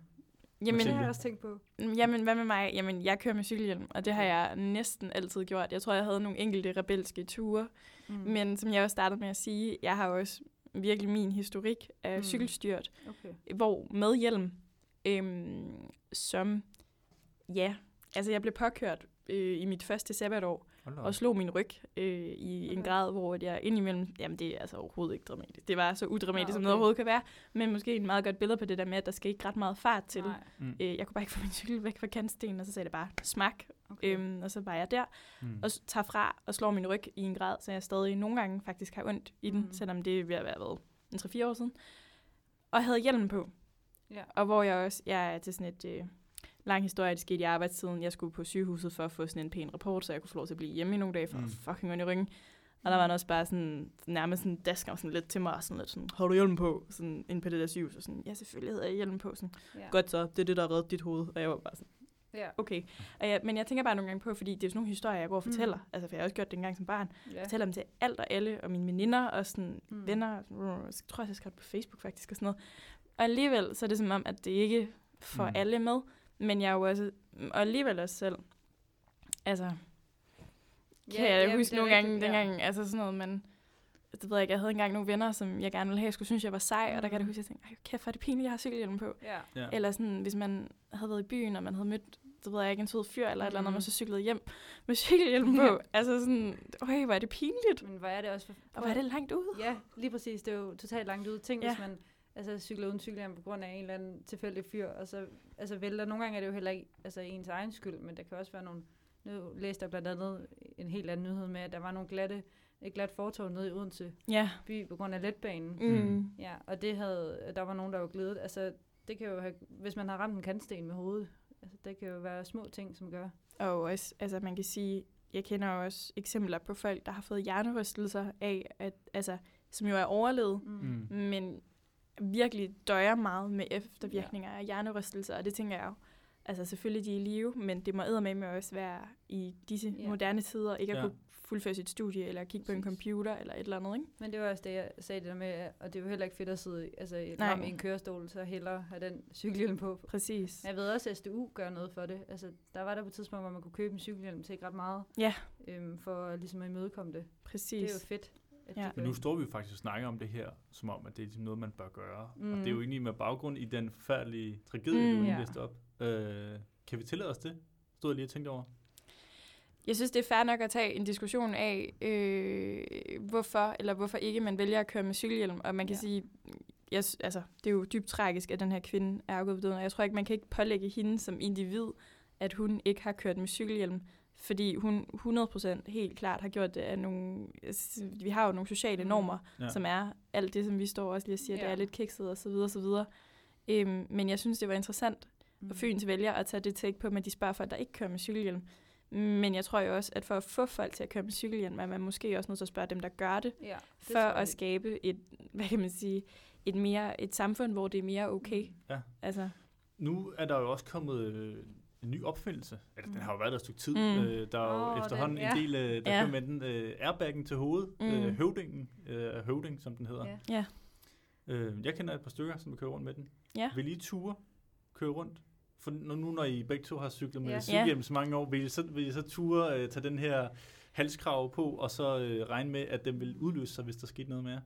Jamen, det har jeg også tænkt på. Jamen, hvad med mig? Jamen, jeg kører med cykelhjelm, og det har jeg næsten altid gjort. Jeg tror, jeg havde nogle enkelte rebelske ture, Mm. men som jeg også startede med at sige, jeg har også virkelig min historik af Mm. cykelstyrt, Okay. hvor med hjelm, øhm, som, ja, altså jeg blev påkørt øh, i mit første sabbatår, og slog min ryg øh, i en Okay. grad, hvor at jeg indimellem, jamen det er altså overhovedet ikke dramatisk. Det var så udramatisk, som okay. noget overhovedet kan være, men måske en meget godt billede på det der med, at der skal ikke ret meget fart til. Mm. Øh, jeg kunne bare ikke få min cykel væk fra kantstenen, og så sagde det bare smak, okay. øhm, og så var jeg der, Mm. og tager fra og slår min ryg i en grad, så jeg stadig nogle gange faktisk har ondt i den, Mm. mm. selvom det er ved at være været en 3-4 år siden. Og havde hjelm på, Ja. og hvor jeg også, jeg er til sådan et øh, lang historie, det skete i arbejdstiden. Jeg skulle på sygehuset for at få sådan en pæn rapport, så jeg kunne få lov til at blive hjemme i nogle dage, for Mm. mm. fucking ondt i ryggen. Og der var han også bare sådan, nærmest sådan dasker sådan lidt til mig, og sådan lidt sådan, har du hjelm på? Sådan ind på det der sygehus, og sådan, ja, selvfølgelig havde jeg hjelm på. Sådan, Ja. godt så, det er det, der har reddet dit hoved. Og jeg var bare sådan, Ja. okay. Og jeg, men jeg tænker bare nogle gange på, fordi det er sådan nogle historier, jeg går og fortæller. Mm. Altså, for jeg har også gjort det engang som barn. ja. Jeg fortæller dem til alt og alle, og mine veninder, og sådan Mm. mm. venner. Jeg tror, jeg skal på Facebook faktisk, og sådan noget. Og alligevel, så er det som om, at det ikke får Mm. mm. alle med. Men jeg er jo også, og alligevel også selv, altså, kan ja, jeg jamen, huske nogle gange, rigtigt, dengang, altså sådan noget, men det ved jeg ikke, jeg havde engang nogle venner, som jeg gerne ville have, skulle synes, jeg var sej, og der kan jeg da Mm. huske, at jeg tænkte, ej, kæft, hvor er det pinligt, jeg har cykelhjelm på. Ja. Ja. Eller sådan, hvis man havde været i byen, og man havde mødt, det ved jeg ikke, en sød fyr eller et eller andet, og man så cyklede hjem med cykelhjelm på. Ja. altså sådan, øj, hvor er det pinligt. Men hvor er det også for... Og hvor er det langt ud. Ja, lige præcis. Det er jo totalt langt ud. Tænk, Ja. hvis man altså, cykler uden cykelhjelm på grund af en eller anden tilfældig fyr, og så altså, vælter. Nogle gange er det jo heller ikke altså, ens egen skyld, men der kan også være nogle... Nu læste jeg blandt andet en helt anden nyhed med, at der var nogle glatte, et glat fortov nede i Odense Ja. by på grund af letbanen. Mm. Ja, og det havde, der var nogen, der var glædet. Altså, det kan jo have, hvis man har ramt en kantsten med hovedet, altså, det kan jo være små ting, som gør. Og også, altså man kan sige, jeg kender jo også eksempler på folk, der har fået hjernerystelser af, at, altså, som jo er overlevet, Mm. Mm. men virkelig døjer meget med eftervirkninger af hjernerystelser, og det tænker jeg jo, altså selvfølgelig de er i live, men det må med også være i disse Ja. moderne tider, ikke at Ja. kunne fuldføre sit studie, eller kigge på en computer, eller et eller andet, ikke? Men det var også det, jeg sagde det der med, og det er jo heller ikke fedt at sidde altså, i- en kørestol, så hellere have den cykelhjelm på. Præcis. Jeg ved også, at SDU gør noget for det. Altså, der var der på et tidspunkt, hvor man kunne købe en cykelhjelm til ikke ret meget, Ja, øhm, for ligesom at imødekomme det. præcis. Det er jo fedt. At Ja. Men nu står vi jo faktisk og snakker om det her, som om, at det er ligesom noget, man bør gøre. Mm. Og Mm. det er jo egentlig med baggrund i den forfærdelige tragedie, Mm. du Ja. læste op. Øh, kan vi tillade os det? Stod jeg lige og tænkte over. Jeg synes, det er fair nok at tage en diskussion af, øh, hvorfor eller hvorfor ikke man vælger at køre med cykelhjelm. Og man kan Ja. sige, jeg, altså, det er jo dybt tragisk, at den her kvinde er afgået ved døden. Og jeg tror ikke, man kan ikke pålægge hende som individ, at hun ikke har kørt med cykelhjelm. Fordi hun 100% helt klart har gjort det af nogle... altså, Vi har jo nogle sociale Mm. normer, Ja. som er alt det, som vi står også lige og siger, ja. det er lidt kikset og så videre og så videre. Øhm, men jeg synes, det var interessant Mm. og Fyns vælger at tage det take på, at de spørger folk, der ikke kører med cykelhjelm. Men jeg tror jo også, at for at få folk til at køre med cykelhjelm, er man måske også nødt til at spørge dem, der gør det, Ja, det for at skabe et, hvad kan man sige, et, mere, et samfund, hvor det er mere okay. Mm. Ja. Altså, Nu er der jo også kommet øh, en ny opfindelse. Altså, den Mm. har jo været der et stykke tid. Mm. Øh, der er jo Åh, efterhånden den- en ja. del, øh, der Ja. kører med den øh, airbaggen til hovedet. Mm. Øh, høvdingen, øh, høvding, som den hedder. Ja. ja. Øh, jeg kender et par stykker, som kører rundt med den. Ja. Vil I ture køre rundt? For nu, nu når I begge to har cyklet med Ja. cykelhjelm så mange år, vil I så, vil I så ture øh, tage den her halskrav på, og så øh, regne med, at den vil udløse sig, hvis der skete noget mere?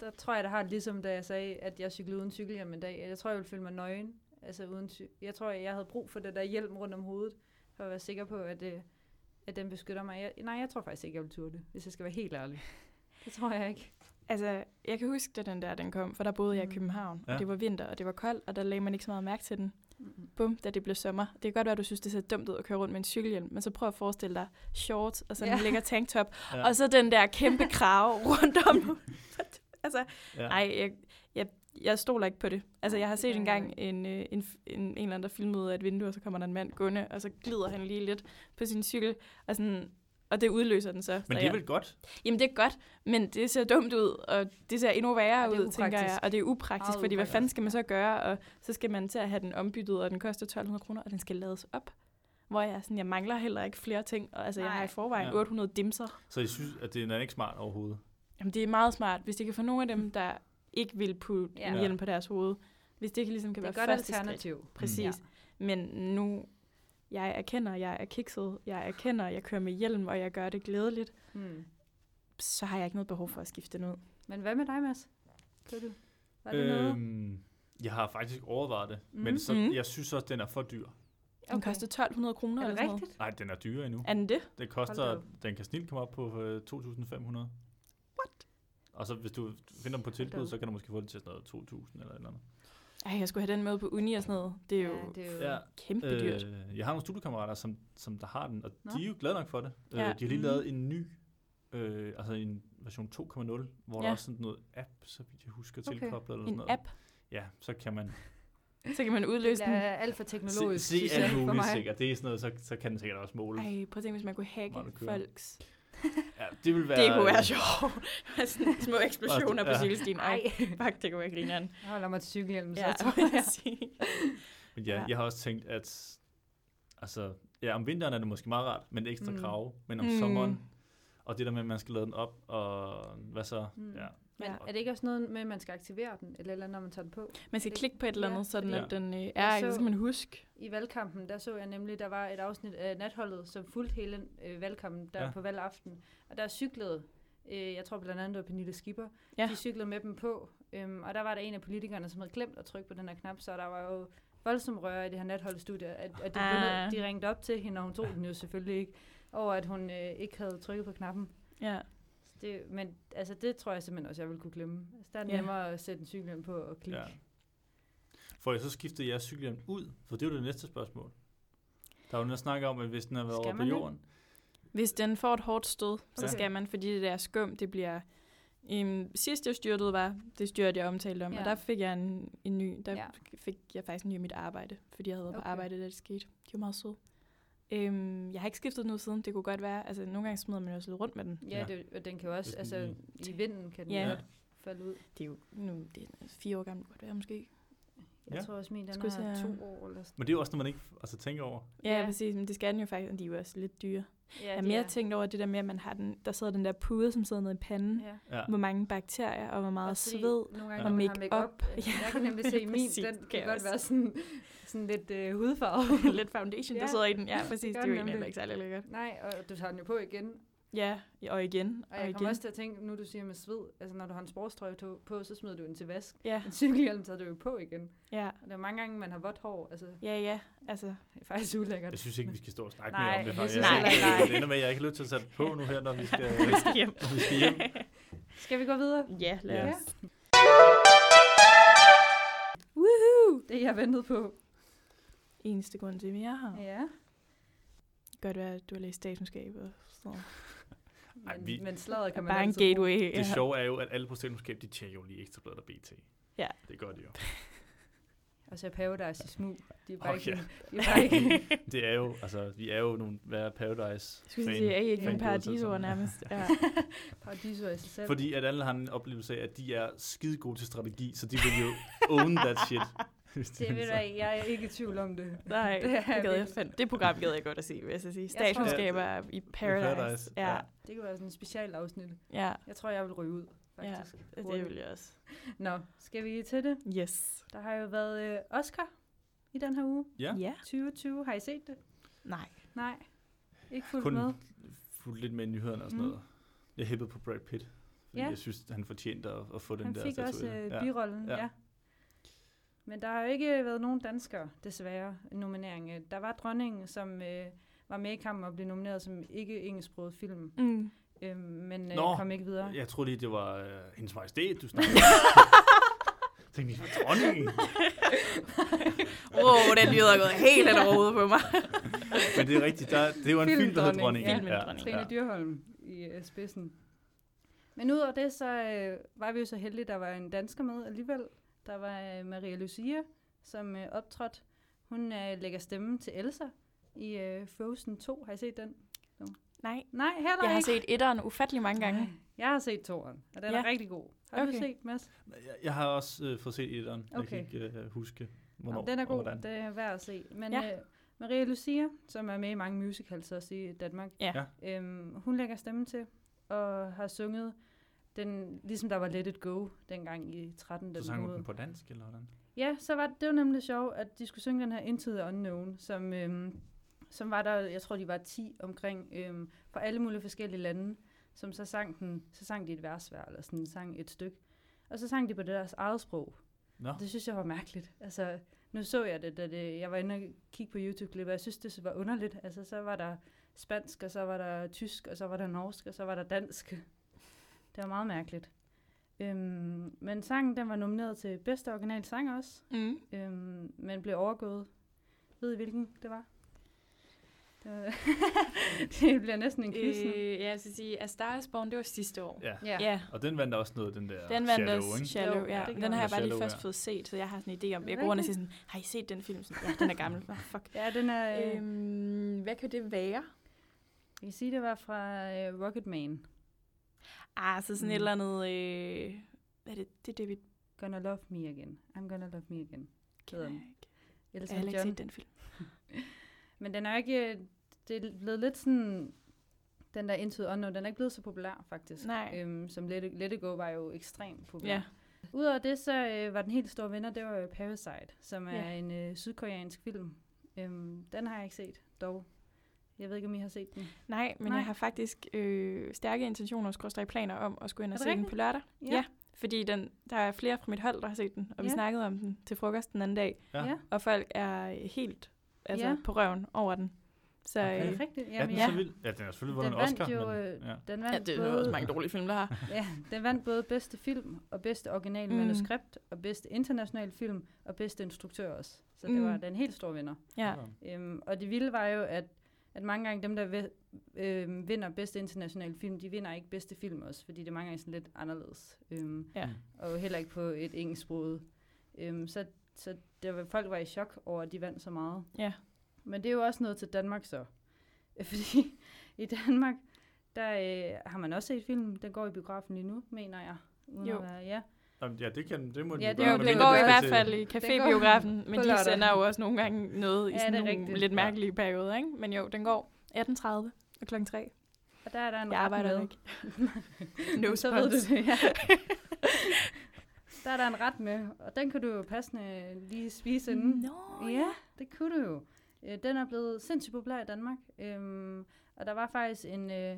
Der tror jeg, der har det ligesom, da jeg sagde, at jeg cyklede uden cykelhjelm en dag. Jeg tror, jeg ville føle mig nøgen. Altså uden jeg tror, jeg havde brug for det der hjelm rundt om hovedet, for at være sikker på, at, det, at den beskytter mig. Jeg, nej, jeg tror faktisk ikke, jeg vil turde det, hvis jeg skal være helt ærlig. Det tror jeg ikke. Altså, jeg kan huske, da den der den kom, for der boede jeg i Mm. København, Ja. og det var vinter, og det var koldt, og der lagde man ikke så meget mærke til den. Mm-mm. Bum, da det blev sommer. Det kan godt være, at du synes, det ser dumt ud at køre rundt med en cykelhjelm, men så prøv at forestille dig shorts og sådan Ja. en lækker tanktop, Ja. Og så den der kæmpe krave rundt om. altså, ja. nej, jeg, jeg, jeg stoler ikke på det. Altså, jeg har set engang en, øh, en, en, en eller anden, der filmede ud af et vindue, og så kommer der en mand gående, og så glider han lige lidt på sin cykel. Og sådan, og det udløser den så. Men det er vel godt? Jamen, det er godt, men det ser dumt ud, og det ser endnu værre ud, tænker jeg. upraktisk. Og det er upraktisk, Meget fordi hvad upraktisk. fanden skal man så gøre? Og så skal man til at have den ombyttet, og den koster 1200 kroner, og den skal lades op. Hvor jeg er sådan, jeg mangler heller ikke flere ting. Og, altså, jeg har i forvejen Ja. 800 dimser. Så jeg synes, at det er ikke smart overhovedet. Jamen, det er meget smart, hvis de kan få nogle af dem, der ikke vil putte Ja. en hjelm på deres hoved. Hvis det ligesom kan Det et være godt første skridt. alternativ. Præcis. Ja. Men nu, jeg erkender, jeg er kikset, jeg erkender, jeg kører med hjelm, og jeg gør det glædeligt, Mm. så har jeg ikke noget behov for at skifte den ud. Men hvad med dig, Mads? Kan du? Var det noget? Øhm, jeg har faktisk overvejet det, Mhm. men så, Mhm. jeg synes også, den er for dyr. Den Okay. koster 1200 kroner Er eller sådan noget. rigtigt? Nej, den er dyrere endnu. Er den det? Da koster, den kan snilt komme op på øh, 2.500. Og så hvis du finder dem på tilbud, så kan du måske få det til sådan noget 2.000 eller et eller andet. Ej, jeg skulle have den med på uni og sådan noget. Det er jo Ja, det er jo... Ja, kæmpe dyrt. øh, jeg har nogle studiekammerater, som, som der har den, og Nå. de er jo glade nok for det. Øh, Ja. de har lige lavet en ny, øh, altså en version 2.0, hvor der Ja. er også sådan noget app, så vidt jeg husker, Okay. tilkoblet eller En sådan noget. app, Ja, så kan man så kan man Det udløse den. er alt for se, teknologisk, se synes jeg, alt for muligt mig. sikkert. Det er sådan noget, så, så kan den sikkert også måle. Ej, prøv at tænke, hvis man kunne hacke det folks. Ja, det vil være... Det kunne være sjovt. Med sådan små eksplosioner på Ja. cykelstien. Ej, Ej, fuck, det kunne være grineren. jeg holder mig til cykelhjelmen, så Ja, jeg tror jeg. Men ja, Ja. jeg har også tænkt, at altså, ja, om vinteren er det måske meget rart, men ekstra Mm. krav. Men om Mm. mm. sommeren, og det der med, at man skal lade den op, og hvad så? Mm. Ja. Men Ja. er det ikke også noget med, at man skal aktivere den, eller, eller når man tager den på? Man skal Det- klikke på et eller ja, andet, sådan fordi- at den øh, er, så- skal man huske. I valgkampen, der så jeg nemlig, der var et afsnit af natholdet, som fulgte hele øh, valgkampen, der Ja. ja. på valgaften. Og der cyklede, øh, jeg tror blandt andet, det var Pernille Skipper, Ja. de cyklede med dem på. Øhm, og der var der en af politikerne, som havde glemt at trykke på den her knap, så der var jo voldsom røre i det her natholdstudie, at, at de, ah. de ringte op til hende, og hun tog den jo selvfølgelig ikke, over at hun øh, ikke havde trykket på knappen. Ja. Det, men altså, det tror jeg simpelthen også, jeg vil kunne glemme. Altså, der er Ja. nemmere at sætte en cykelhjelm på og klikke. ja. Får jeg så skiftet jeres cykelhjelm ud? For det er jo det næste spørgsmål. Der er jo noget snak om, at hvis den har været over på man det? jorden, Hvis den får et hårdt stød, så Okay. skal man, fordi det der skum, det bliver... Um, sidst jeg styrtede var, det styrte jeg omtalte om, ja. Og der fik jeg en, en ny, der ja. Fik jeg faktisk en ny i mit arbejde, fordi jeg havde været okay. på arbejde, da det skete. De var meget søde. Um, jeg har ikke skiftet den ud siden, det kunne godt være, altså nogle gange smider man jo også lidt rundt med den. Ja, Ja. det, og den kan jo også, altså i vinden kan den Ja. godt falde ud. Det er jo nu, det er fire år gammel, godt være måske. Jeg Ja. tror også, min den Skulle er se- to år eller sådan. men det er jo også noget, man ikke altså, tænker over. Ja, ja, præcis, men det skal den jo faktisk, og de er jo også lidt dyre. Ja, jeg har mere er. tænkt over det der med, at man har den, der sidder den der pude, som sidder nede i panden. Ja. Ja. Hvor mange bakterier og hvor meget fordi sved. Nogle gange, når har Make-up. make-up. øh, Ja, Jeg kan nemlig se, min, den kan godt være sådan, sådan lidt øh, hudfarve. lidt foundation, der Ja, sidder i den. Ja, præcis. det Det, er jo egentlig ikke særlig lækkert. Nej, og du tager den jo på igen. Ja, og igen, Og og, jeg igen. kommer også til at tænke, nu du siger med sved, altså når du har en sportstrøje på, så smider du den til vask. Ja, En cykelhjelm tager du jo på igen. ja, Og der er mange gange, man har vådt hår. Altså, ja, ja. Altså, det er faktisk ulækkert. Jeg synes ikke, vi skal stå og snakke Nej, mere om det. jeg faktisk. synes Jeg- ikke, nej. Det ender med, at jeg ikke har lyst til at sætte på nu her, når vi skal, vi skal hjem. når vi skal hjem. Skal vi gå videre? Ja, lad Ja. os. Woohoo! Det jeg ventede på. Eneste grund til, at jeg er her. Ja. Godt være, at du har læst statskundskab og sådan noget. Men, Ej, vi- men slaget kan man Bare en gateway. Det sjove er jo, at alle på statskundskab, de tjekker jo lige ekstrabladet og BT. Ja. Det gør de jo. Og så er Paradise i smug. De er bare Åh, ikke, ja. de er bare ikke Det er jo, altså, vi er jo nogle hver Paradise Jeg skulle fan. sige, er I ikke nogle sådan. nærmest? Ja. paradiso i sig selv. Fordi at alle har en oplevelse af, at de er skide gode til strategi, så de vil jo own that shit. Det ved hvad, jeg er ikke i tvivl om det. Nej, Det det, det, gad jeg fandt. det program gad jeg godt at se, vil jeg så sige. tror- Statskundskaber i Paradise. Paradise, Ja, ja. Det kan være sådan en specialafsnit. ja, Jeg tror, jeg vil ryge ud, ja. faktisk. Det vil jeg også. Nå, skal vi til det? Yes. Der har jo været øh, Oscar i den her uge. Ja, Ja. 2020. Har I set det? Nej. Nej. Ikke fuldt kun med. fuldt lidt med i nyhederne og sådan Mm. noget. Jeg hæppede på Brad Pitt. Fordi Ja. jeg synes, han fortjente at, at få den Han der fik også statuette. øh, ja. birollen, Ja. ja. ja. Men der har jo ikke været nogen danskere, desværre, i nomineringen. Der var dronningen, som øh, var med i kampen og blev nomineret som ikke engelsksproget film, Mm. øh, men øh, Nå, kom ikke videre. Jeg troede lige, det var øh, hendes majestæt, du snakkede. Jeg tænkte, det var dronningen. Wow, den lyder gået helt over hovedet på mig. Men det er rigtigt, der, det var en film, der hed Dronningen. ja. Filmdronningen. Trine Dyrholm i øh, spidsen. Men udover det, så øh, var vi jo så heldige, der var en dansker med alligevel. Der var øh, Maria Lucia, som øh, optrådte. Hun øh, lægger stemme til Elsa i øh, Frozen 2. Har I set den? Nej, Nej, heller jeg har ikke. set etteren ufattelig mange gange. Nej, Jeg har set toeren, og den Ja. er rigtig god. Har Okay. du set, Mads? Jeg, jeg har også øh, fået set etteren. Jeg Okay. kan ikke øh, huske, hvornår Jamen, den er god, hvordan. det er værd at se. Men Ja. ja. øh, Maria Lucia, som er med i mange musicals også i Danmark, Ja. øhm, hun lægger stemme til og har sunget den, ligesom der var Let It Go dengang i 13. Så sang hun den på dansk, eller hvordan? Ja, så var det var nemlig sjovt, at de skulle synge den her Into the Unknown, som, øhm, som var der, jeg tror, de var 10 omkring, øhm, fra alle mulige forskellige lande, som så sang den, så sang de et vers hver, eller sådan sang et stykke. Og så sang de på deres eget sprog. Nå, Det synes jeg var mærkeligt. Altså, nu så jeg det, da det, jeg var inde og kigge på YouTube-klip, og jeg synes, det var underligt. Altså, så var der spansk, og så var der tysk, og så var der norsk, og så var der dansk. Det var meget mærkeligt. Øhm, men sangen, den var nomineret til bedste original sang også, Mm. øhm, men blev overgået. Ved I, hvilken det var? Det, var det bliver næsten en quiz nu. Øh, jeg skal sige, A Star is Born, det var sidste år. ja. Ja. ja. Og den vandt også noget, den der Den vandt Shadow, også ikke? Shallow, ja. det Den gjorde har jeg den. bare lige Shallow, først ja. fået set, så jeg har sådan en idé om, jeg går og siger sådan, har I set den film? Sådan, ja, den er gammel. Oh, fuck. Ja, den er... Øh, Øhm, hvad kan det være? jeg kan sige, det var fra øh, Rocketman. Ah, så sådan Mm. et eller andet... Øh, hvad er det? Det er David Gonna Love Me Again. I'm Gonna Love Me Again. Den. Jeg Elton har heller ikke set den film. Men den er ikke... Det er blevet lidt sådan... Den der Into the Unknown, den er ikke blevet så populær, faktisk. Nej. Øhm, som Let Let It Go var jo ekstremt populær. Ja. Udover det, så øh, var den helt store vinder, det var Parasite, som er Ja. en øh, sydkoreansk film. Øhm, den har jeg ikke set, dog. Jeg ved ikke, om I har set den. Nej, men Nej. jeg har faktisk øh, stærke intentioner og planer om at skulle ind Er og se den på lørdag. Ja. Fordi den, der er flere fra mit hold, der har set den, og vi Ja. snakkede om den til frokost den anden dag. Ja. ja. Og folk er helt altså, Ja. på røven over den. Så Okay. Er øh, det rigtigt? Ja, Jamen, den ja. er så vild. Ja, den har selvfølgelig vundet Den en vandt Oscar, jo, men, øh, ja. Den vandt ja, det er både, også mange dårlige film, der har. Ja, den vandt både bedste film og bedste original Mm. manuskript og bedste international film og bedste instruktør også. Så det Mm. var den helt store vinder. Ja. Øhm, og det vilde var jo, at, at mange gange dem, der vi- øhm, vinder bedste internationale film, de vinder ikke bedste film også, fordi det er mange gange sådan lidt anderledes. Øhm, Ja. Og heller ikke på et engelsksproget. Øhm, så så det var, folk var i chok over, at de vandt så meget. Ja. Men det er jo også noget til Danmark så. Fordi i Danmark, der øh, har man også set film. Den går i biografen lige nu, mener jeg. Uden Jo. at være, ja. Jamen, ja, det, kan, det må Ja, det Jo, den det, går det i er hvert fald i cafébiografen, men de sender jo også nogle gange noget i Ja, sådan det nogle rigtigt. lidt Ja. mærkelige perioder, ikke? Men jo, den går 18.30 og klokken 3. Og der er der en Jeg ret arbejder med. ikke. No så ved du det, ja. der er der en ret med, og den kan du jo passende lige spise inden. Nå, Ja, det kunne du jo. Øh, Den er blevet sindssygt populær i Danmark. Øhm, og der var faktisk en, øh,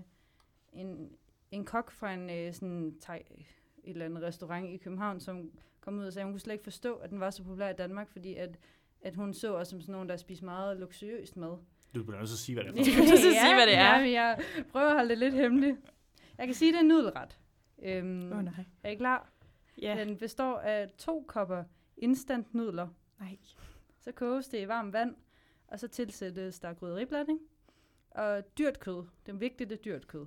en, en kok fra en øh, sådan thai, et eller andet restaurant i København, som kom ud og sagde, at hun kunne slet ikke forstå, at den var så populær i Danmark, fordi at, at hun så os som sådan nogen, der spiste meget luksuriøst mad. Du bliver nødt til at sige, hvad det er Du bliver sige, hvad det er. Ja, jeg prøver at holde det lidt hemmeligt. Jeg kan sige, at det er nudelret. Øhm, oh, nej. er I klar? Ja. Den består af to kopper instant nudler. Nej. Så koges det i varmt vand, og så tilsættes der grydderiblanding. Og dyrt kød. Det er vigtigt, det er dyrt kød.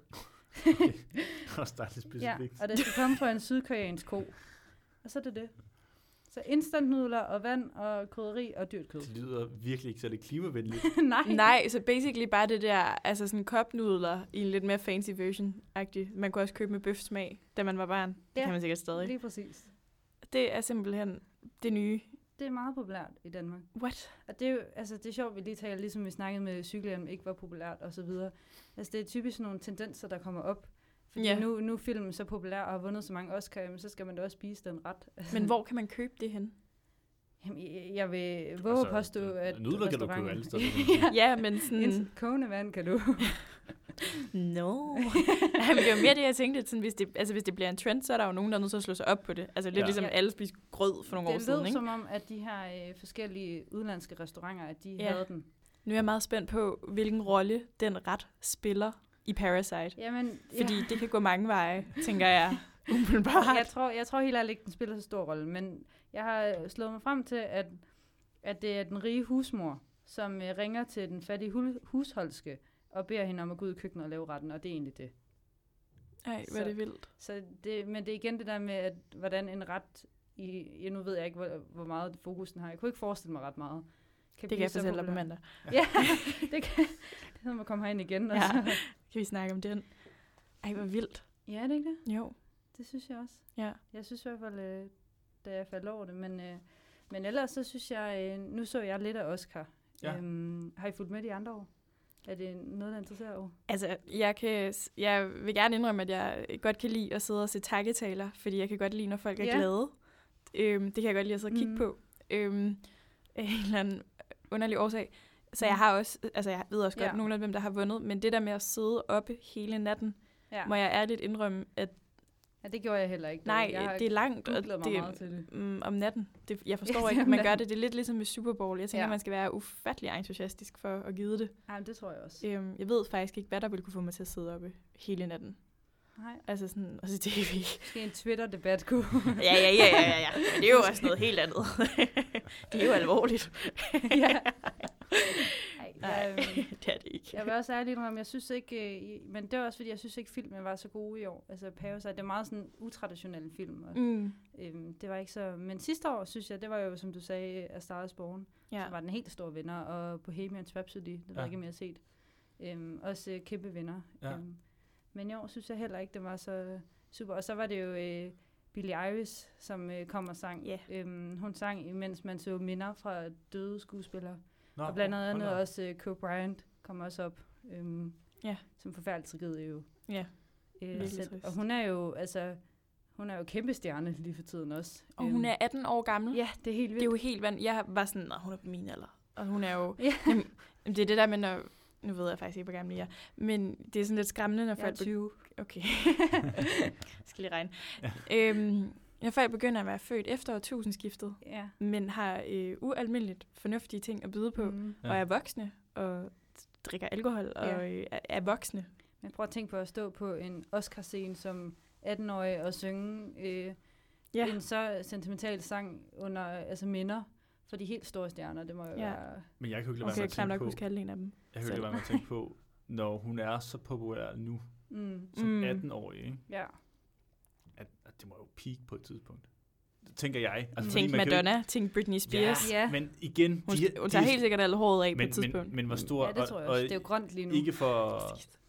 Også dejligt Ja, specifikt. og det skal komme fra en sydkoreansk ko. Og så er det det. Så instant nudler og vand og krydderi og dyrt kød. Det lyder virkelig ikke særlig klimavenligt. Nej. Nej, så basically bare det der, altså sådan kopnudler i en lidt mere fancy version -agtig. Man kunne også købe med bøfsmag, da man var barn. Det Ja, kan man sikkert stadig. Lige præcis. Det er simpelthen det nye. Det er meget populært i Danmark. What? Og det er jo, altså det er sjovt, vi lige taler, ligesom vi snakkede med cykelhjelm, ikke var populært og så videre. Altså det er typisk nogle tendenser, der kommer op. Fordi Ja. nu, nu er filmen så populær og har vundet så mange Oscar, jamen, så skal man da også spise den ret. Altså, Men hvor kan man købe det hen? Jamen, jeg, vil våge altså, påstå, at Nudler kan du købe alle steder. ja, Ja, men sådan... en kogende vand kan du. No. Jamen, det var mere det, jeg tænkte, at sådan, hvis, det, altså, hvis det bliver en trend, så er der jo nogen, der er nødt til at slå sig op på det. Altså lidt Ja. ligesom Ja. alle spiste grød for nogle år det siden, lød ikke? som om, at de her øh, forskellige udenlandske restauranter, at de Ja. havde den. Nu er jeg meget spændt på, hvilken rolle den ret spiller i Parasite. Jamen, Fordi ja. det kan gå mange veje, tænker jeg. Umiddelbart. jeg, tror, jeg tror helt ærligt ikke, den spiller så stor rolle, men jeg har slået mig frem til, at, at det er den rige husmor, som øh, ringer til den fattige hu- husholdske og beder hende om at gå ud i køkkenet og lave retten, og det er egentlig det. Ej, hvor er det vildt. Så det, men det er igen det der med, at hvordan en ret, i, ja, nu ved jeg ikke, hvor, hvor meget fokus den har. Jeg kunne ikke forestille mig ret meget. Det kan jeg fortælle dig på mandag. Ja, det kan det er, når man kommer herind igen. Og Ja. så. Kan vi snakke om den? Ej, hvor vildt. ja, det er ikke det? Jo. Det synes jeg også. Ja. Jeg synes i hvert fald, øh, da jeg faldt over det, men, øh, men ellers så synes jeg, øh, nu så jeg lidt af Oscar. Ja. Øhm, har I fulgt med de andre år? Er det noget, der interesserer over? Altså, jeg, kan, jeg vil gerne indrømme, at jeg godt kan lide at sidde og se takketaler, fordi jeg kan godt lide, når folk er Ja. glade. Øhm, det kan jeg godt lide at sidde og kigge Mhm. på. Øhm, en eller anden underlig årsag. Så jeg Mhm. har også, altså jeg ved også godt Ja. nogle af dem, der har vundet, men det der med at sidde oppe hele natten, Ja. må jeg ærligt indrømme, at ja, det gjorde jeg heller ikke. nej, jeg har det er langt, og googlet mig det, meget til det. mm, om natten. Det, jeg forstår ikke, om man gør det. Det er lidt ligesom med Super Bowl. Jeg tænker, Ja. man skal være ufattelig entusiastisk for at give det. Ja, det tror jeg også. Øhm, jeg ved faktisk ikke, hvad der ville kunne få mig til at sidde oppe hele natten. Nej, Altså sådan, og så tv. måske en Twitter-debat kunne. ja, ja, ja, ja, ja, ja. Men det er jo også noget helt andet. det er jo alvorligt. ja. Ej, Nej, jeg, øhm, det er det ikke. jeg vil også ærligt indrømme, jeg synes ikke, øh, men det var også fordi, jeg synes ikke, filmen var så god i år. Altså Parasite, det er meget sådan utraditionel film, og Mm. øhm, det var ikke så... Men sidste år, synes jeg, det var jo, som du sagde, A Star is Born, Ja. som var den helt store vinder, og Bohemian Rhapsody, det ved Ja. jeg ikke, har set. Øhm, også øh, kæmpe vinder. Ja. Øhm, men i år synes jeg heller ikke, det var så super. Og så var det jo øh, Billie Iris, som øh, kom og sang. Ja. Øhm, hun sang, imens man så minder fra døde skuespillere. Nå, og blandt andet også øh, Kobe Bryant kom også op. Øhm, Ja. Som forfærdeligt tragedie jo. Ja. Øh, trist. og hun er jo, altså, hun er jo kæmpe stjerne lige for tiden også. Og hun er 18 år gammel. Ja, det er helt vildt. Det er jo helt vand. Jeg var sådan, nej, hun er på min alder. Og hun er jo... Ja. Jamen, det er det der med, når... Nu ved jeg faktisk ikke, hvor gammel jeg er. Men det er sådan lidt skræmmende, når Jeg er folk... 20. Okay. jeg skal lige regne. Ja. Øhm, når folk begynder at være født efter årtusindskiftet, Ja. men har øh, ualmindeligt fornuftige ting at byde på, mm. Og er voksne, og drikker alkohol, og Ja. øh, er, er voksne. Men prøv at tænke på at stå på en Oscar-scene som 18-årig og synge øh, Ja. en så sentimental sang under altså minder for de helt store stjerner. Det må jo Ja. være... Men jeg kan jo ikke lade Okay, være jeg med at nok tænke på, huske halvdelen af dem. jeg kan jo ikke lade være med at tænke på, når hun er så populær nu, Mm. som Mm. 18-årig, ikke? Ja. Det må jo peak på et tidspunkt. Det tænker jeg. Mm. Tænk fordi man kan jo Madonna, tænk Britney Spears. Ja. Ikke, men igen, Hun, de, hun tager de, helt sikkert alle håret af men, på et tidspunkt. men, men hvor stor... ja, det tror jeg også. Det er jo grønt lige nu. Ikke for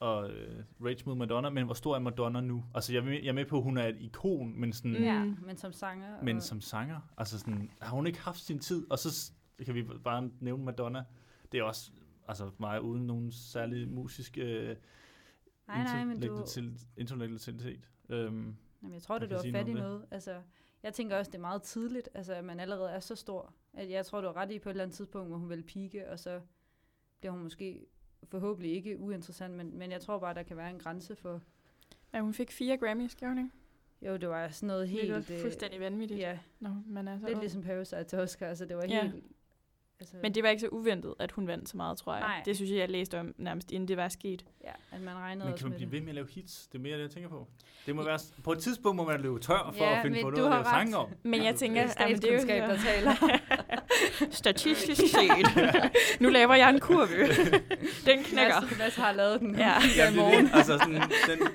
at uh, rage mod Madonna, men hvor stor er Madonna nu? Altså, jeg er med, jeg er med på, at hun er et ikon, men, sådan. Ja, men som sanger. men og, som sanger, altså sådan, har hun ikke haft sin tid? Og så kan vi bare nævne Madonna. Det er også altså mig uden nogen særlig musisk uh, Nej, nej, men du... intellektualitet. Um, Jamen, jeg tror, det du har fat i noget noget. Altså, jeg tænker også, det er meget tidligt, altså, at man allerede er så stor. At jeg tror, du har ret i på et eller andet tidspunkt, hvor hun vil pike, og så bliver hun måske forhåbentlig ikke uinteressant, men, men jeg tror bare, der kan være en grænse for... Ja, hun fik fire Grammys, gjorde hun ikke? Jo, det var sådan noget Helt, det øh, var fuldstændig vanvittigt, Ja, når man er så lidt ung. ligesom Parasite til Oscar, altså det var Ja. helt... Altså, Men det var ikke så uventet, at hun vandt så meget, tror jeg. Nej. Det synes jeg, jeg læste om nærmest inden det var sket. ja, at man regnede men også kan man med blive det. ved med at lave hits? Det er mere det, jeg tænker på. Det må være, på et tidspunkt må man løbe tør for Ja, at finde på noget at lave sange om. Men jeg tænker, er at det er jo der taler. statistisk set. nu laver jeg en kurve. Den knækker. Mads, Mads har lavet den. Ja. I morgen. det, altså sådan, den,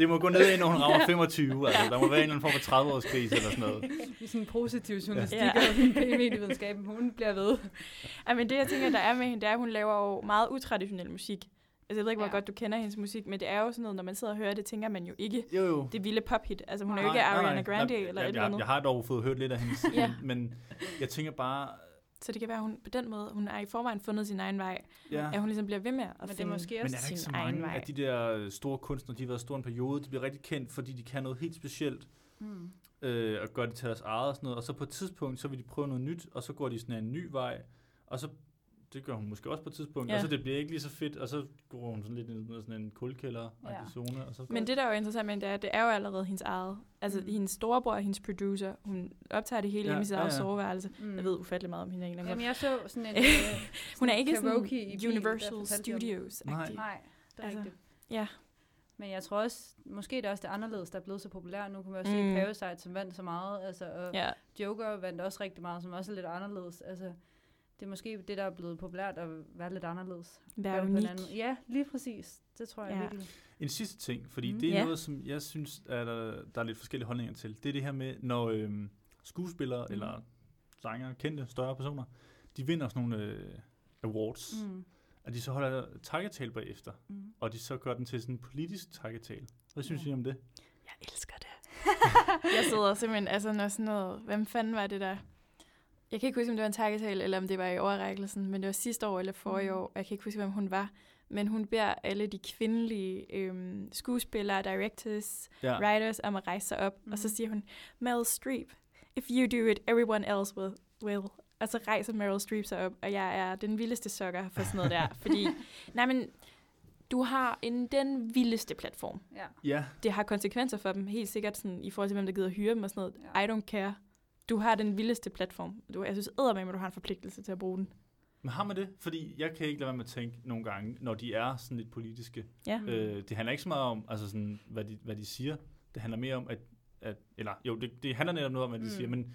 det må gå ned, når hun rammer 25. Altså, der må være en eller anden form for 30 års krise eller sådan noget. I sådan en positiv journalistik Ja. og medievidenskaben. Hun bliver ved. Ja, men det, jeg tænker, der er med hende, det er, at hun laver jo meget utraditionel musik. Altså, jeg ved ikke, hvor Ja. godt du kender hendes musik, men det er jo sådan noget, når man sidder og hører det, tænker man jo ikke Jo, jo. det vilde pophit. Altså, hun er jo Nej, ikke Nej, nej, Ariana nej. Grande Jeg- eller jeg, et eller jeg, andet. jeg har dog fået hørt lidt af hendes, Ja. men jeg tænker bare, Så det kan være, at hun på den måde, hun har i forvejen fundet sin egen vej. ja. At hun ligesom bliver ved med at Men det er finde måske Men er der ikke så sin egen mange vej. af de der store kunstnere, de har været store en periode, de bliver rigtig kendt, fordi de kan noget helt specielt, Mm. øh, og gør det til deres eget og sådan noget, og så på et tidspunkt, så vil de prøve noget nyt, og så går de sådan en ny vej, og så, det gør hun måske også på et tidspunkt, Ja. og så det bliver ikke lige så fedt, og så går hun sådan lidt ind i sådan en kulkælder Ja. zone, og så Men det, der er jo interessant med det er, at det er jo allerede hendes eget. Altså, Mm. hendes storebror er hendes producer. Hun optager det hele Ja, hjemme i sit ja, eget ja. soveværelse. Mm. Jeg ved ufattelig meget om hende egentlig. Jamen, jeg så sådan en... Øh, hun er ikke sådan bil, Universal om- Studios. Nej. Nej, det er Altså, rigtigt. ja. Men jeg tror også, måske det er også det anderledes, der er blevet så populær. Nu kan man også Mm. se Parasite, som vandt så meget. Altså, og Ja, Joker vandt også rigtig meget, som også er lidt anderledes. Altså, det er måske det, der er blevet populært at være lidt anderledes. vær Gøre det på en unik. anden. Ja, lige præcis. Det tror jeg Ja. virkelig. En sidste ting, fordi Mm. det er Ja. ja. noget, som jeg synes, at der, der er lidt forskellige holdninger til. Det er det her med, når øhm, skuespillere Mm. eller sanger, kendte, større personer, de vinder sådan nogle øh, awards, mm. Mm. at de så holder takketale bagefter, Mm. og de så gør den til sådan en politisk takketale. Hvad synes Ja. I om det? Jeg elsker det. jeg sidder simpelthen, altså når sådan noget, hvem fanden var det der? Jeg kan ikke huske, om det var en takketale, eller om det var i overrækkelsen, men det var sidste år eller forrige Mhm. år. Jeg kan ikke huske, hvem hun var. Men hun beder alle de kvindelige øhm, skuespillere, directors, Ja. writers om at rejse sig op. Mm. Og så Mhm. siger hun, Meryl Streep, if you do it, everyone else will. will. Og så rejser Meryl Streep sig op, og jeg er den vildeste sukker for sådan noget der. fordi, nej men, du har en, den vildeste platform Ja. Ja, det har konsekvenser for dem, helt sikkert sådan, i forhold til, hvem der gider hyre dem og sådan noget. Ja. I don't care. Du har den vildeste platform. Du, jeg synes med, at du har en forpligtelse til at bruge den. men har man det? Fordi jeg kan ikke lade være med at tænke nogle gange, når de er sådan lidt politiske. Ja. Øh, det handler ikke så meget om, altså sådan, hvad, de, hvad de siger. Det handler mere om, at, at eller jo, det, det handler netop noget om, hvad de Mm. siger, men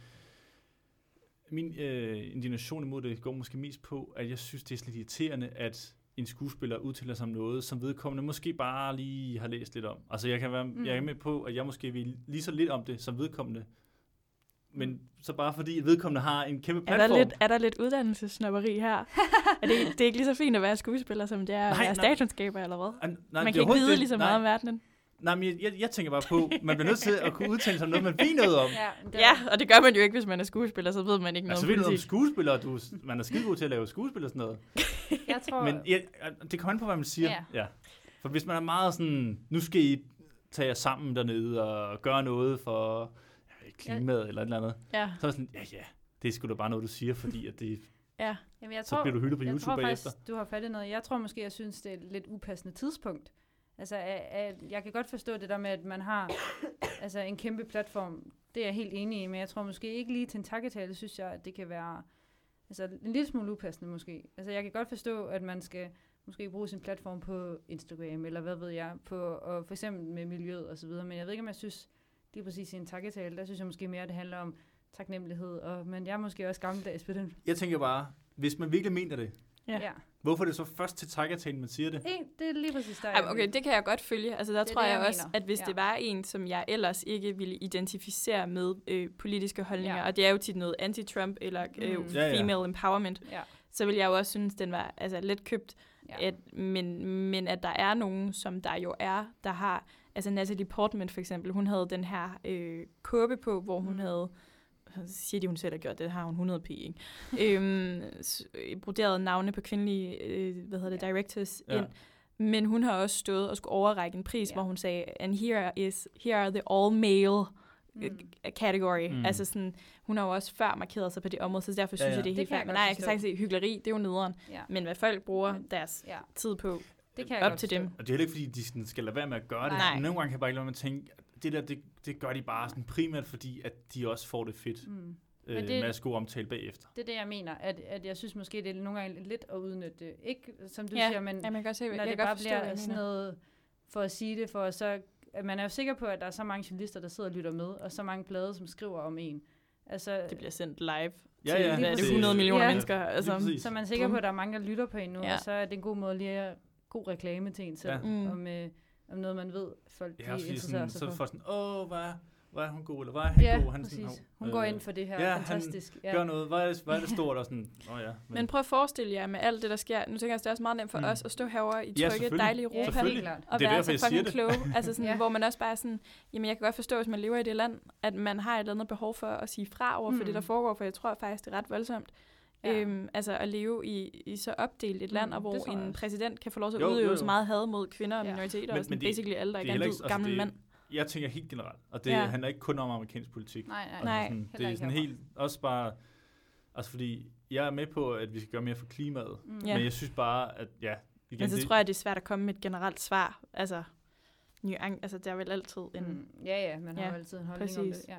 min øh, indignation imod det går måske mest på, at jeg synes, det er lidt irriterende, at en skuespiller udtaler sig om noget, som vedkommende måske bare lige har læst lidt om. Altså jeg kan være, mm. jeg er Mm. med på, at jeg måske vil lige så lidt om det, som vedkommende. Men Mm. så bare fordi vedkommende har en kæmpe Er platform. der, lidt, er der lidt uddannelsesnopperi her? er det, det er ikke lige så fint at være skuespiller, som det er at Nej, være nej. statskundskaber, eller hvad? Ah, nej, Man kan er ikke vide lige så Nej, meget om verdenen. Nej, men jeg, jeg, jeg tænker bare på, man bliver nødt til at kunne udtale sig om noget, man ved noget om. Ja, Ja, og det gør man jo ikke, hvis man er skuespiller, så ved man ikke noget Altså om ved du noget om politik. skuespillere, du, man er skide god til at lave skuespil og sådan noget. jeg tror... Men ja, det kommer an på, hvad man siger. Ja. ja. For hvis man er meget sådan, nu skal I tage jer sammen dernede og gøre noget for ja, klimaet eller et eller andet, Ja, så er sådan, ja ja, det er sgu da bare noget, du siger, fordi at det, ja. Jamen, jeg så tror, bliver du hyldet på jeg YouTube tror bagefter. faktisk, du har fat i noget. Jeg tror måske, jeg synes, det er et lidt upassende tidspunkt. Altså, at jeg kan godt forstå det der med, at man har altså, en kæmpe platform. Det er jeg helt enig i, men jeg tror måske ikke lige til en takketale, synes jeg, at det kan være altså, en lille smule upassende måske. Altså, jeg kan godt forstå, at man skal måske bruge sin platform på Instagram, eller hvad ved jeg, på, og for eksempel med miljøet og så videre. Men jeg ved ikke, om jeg synes, lige præcis i en takketale, der synes jeg måske mere, at det handler om taknemmelighed. Og, men jeg er måske også gammeldags på den. Jeg tænker bare, hvis man virkelig mener det, Ja. ja. hvorfor er det så først til takketalen, man siger det? En, det er lige præcis der. Jeg okay, det kan jeg godt følge. Altså, der Det tror det, jeg, jeg også, mener. at hvis Ja. det var en, som jeg ellers ikke ville identificere med øh, politiske holdninger, Ja. og det er jo tit noget anti-Trump eller øh, Mm. Ja, ja. female empowerment, Ja. så vil jeg jo også synes, den var altså, let købt. Ja. At, men, men at der er nogen, som der jo er, der har... Altså Natalie Portman for eksempel, hun havde den her øh, kåbe på, hvor hun Mm. havde så siger de, hun selv har gjort det, har hun 100 p, ikke? øhm, øh, broderet navne på kvindelige, øh, hvad hedder det, Ja. directors Ja. ind. Men hun har også stået og skulle overrække en pris, Ja. hvor hun sagde, and here is here are the all male Mm. mm. category. Mm. Altså sådan, hun har jo også før markeret sig på det område, så derfor Ja, synes ja. jeg, det er Det helt fair. Men nej, jeg kan sagtens se, hyggeleri, det er jo nederen. Ja. Men hvad folk bruger Men- deres ja, tid på, det kan jeg op godt til dem. Og det er heller ikke, fordi de sådan skal lade være med at gøre det. Nej. Men nogle gange kan jeg bare ikke lade være med at tænke, at det der, det, det gør de bare sådan primært, fordi at de også får det fedt Mm. øh, det- med at skulle omtale bagefter. Det er det, jeg mener, at, at jeg synes måske, det er nogle gange lidt at udnytte det. Ikke, som du Ja, siger, men Ja, man kan se, når jeg det kan bare bliver sådan noget for at sige det, for at så... At man er jo sikker på, at der er så mange journalister, der sidder og lytter med, og så mange blade, som skriver om en. Altså, Det bliver sendt live Ja, til, ja, hvad er det, præcis. 100 millioner Ja. mennesker. Altså, så man er sikker på, at der er mange, der lytter på en nu, Ja. og så er det en god måde lige at god reklame til en selv, Ja. Mm. om, øh, om noget, man ved, folk Ja, de interesserer sådan, sig så for. får sådan, åh, hvad hvad er hun god, eller hvad er han Ja, god? Han præcis. sådan, Hun øh, går ind for det her. ja, han Fantastisk. Gør noget, hvad er, det, hvad er det stort, og sådan, åh ja. Men prøv at forestille jer med alt det, der sker. Nu tænker jeg, at det er også meget nemt for Mm. os at stå herovre i Ja, trygge, selvfølgelig. dejlige Ja, Europa. helt klart. Og Det er være derfor, så fucking kloge. Altså sådan, Ja. ja. Hvor man også bare er sådan, jamen jeg kan godt forstå, hvis man lever i det land, at man har et eller andet behov for at sige fra over for Mm. det, der foregår, for jeg tror faktisk, det er ret voldsomt. Ja. Ja. Øhm, altså at leve i, i så opdelt et land, Mm, og hvor en også. præsident kan få lov til at Jo, jo, udøve jo. så meget had mod kvinder og Ja. minoriteter, Men- og sådan men det- basically alle, der det er er ikke- altså, gammel det- mand. Jeg tænker helt generelt, og det Ja. handler ikke kun om amerikansk politik. Nej, nej. Altså Nej. Sådan, det er sådan helt, også bare, altså fordi, jeg er med på, at vi skal gøre mere for klimaet, Mm. Ja. men jeg synes bare, at ja, igen, Men så det, tror jeg, det er svært at komme med et generelt svar. Altså, nuan- altså der er vel altid en... Mm, ja, ja, man har Ja, jo altid en holdning om præcis. det. Ja.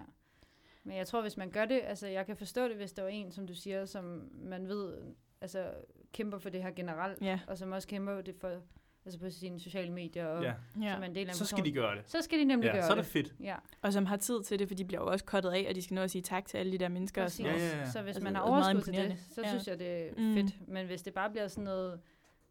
Men jeg tror, hvis man gør det, altså jeg kan forstå det, hvis der var en, som du siger, som man ved, altså kæmper for det her generelt, Ja, og som også kæmper det for, altså på sine sociale medier, og ja, som er en del af så skal de gøre det. Så skal de nemlig Ja, gøre så er det det. fedt. Ja, Og som har tid til det, for de bliver jo også kottet af, og de skal nå at sige tak til alle de der mennesker. Og sådan Ja, ja, ja. Så hvis Altså, man har det er overskud til det, så Ja. synes jeg, det er Mm. fedt. Men hvis det bare bliver sådan noget,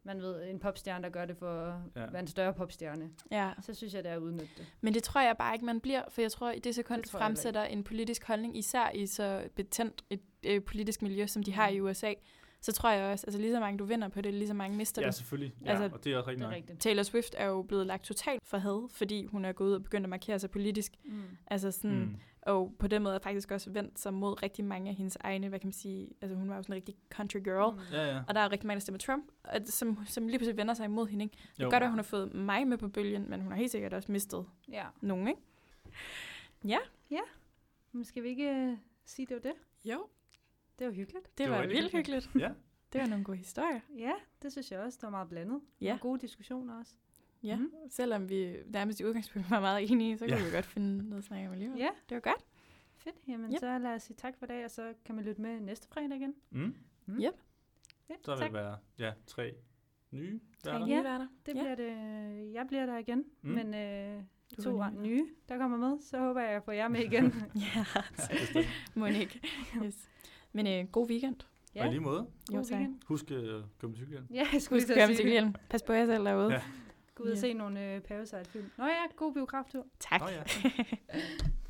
man ved, en popstjerne, der gør det for at Ja. ja. være en større popstjerne. Ja. Så synes jeg, det er at udnytte det. Men det tror jeg bare ikke, man bliver, for jeg tror, i det sekund, Det fremsætter en politisk holdning, især i så betændt et øh, politisk miljø, som de har i USA, så tror jeg også, altså lige så mange du vinder på det, lige så mange mister Ja, du. selvfølgelig. Ja, Altså, og det er også rigtig Det er nok. rigtigt. Taylor Swift er jo blevet lagt totalt for had, fordi hun er gået ud og begyndt at markere sig politisk. Mm. Altså sådan, mm. Og på den måde er faktisk også vendt sig mod rigtig mange af hendes egne, hvad kan man sige, altså hun var jo sådan en rigtig country girl. Mm. Ja, ja. Og der er rigtig mange, der stemmer Trump, og som, som lige pludselig vender sig imod hende. Ikke? Det Jo. er godt, at hun har fået mig med på bølgen, men hun har helt sikkert også mistet Ja. nogen, ikke? Men skal vi ikke uh, sige, det var det? Jo. Det var hyggeligt. Det, Det var var, vildt hyggeligt. Ja. Det var nogle gode historier. Ja, det synes jeg også. Det var meget blandet. Ja. Og gode diskussioner også. Ja, Mhm. selvom vi nærmest i udgangspunktet var meget enige, så kunne Ja. vi godt finde noget at snakke om alligevel. Ja, Det var godt. fedt. Jamen, Yep. så lad os sige tak for i dag, og så kan man lytte med næste fredag igen. Mm. Mm. Yep. Ja, Så vil tak. det være ja, tre nye værter. nye Ja, værter. Det Ja. bliver det. Jeg bliver der igen, Mm. mm. men øh, Du to er nye. ny. nye, der kommer med, så håber jeg, at jeg får jer med igen. Ja, Ja. Monique. Yes. Men øh, god weekend. Og i lige måde, god Jo, tak. husk uh, at gå med cykelhjelm. Ja, jeg skulle Husk at det. cykelhjelm. Pas på jer selv derude. Ja. Gå ud og Ja. se nogle øh, Parasite-film. Nå ja, god biograftur. Tak. Nå ja.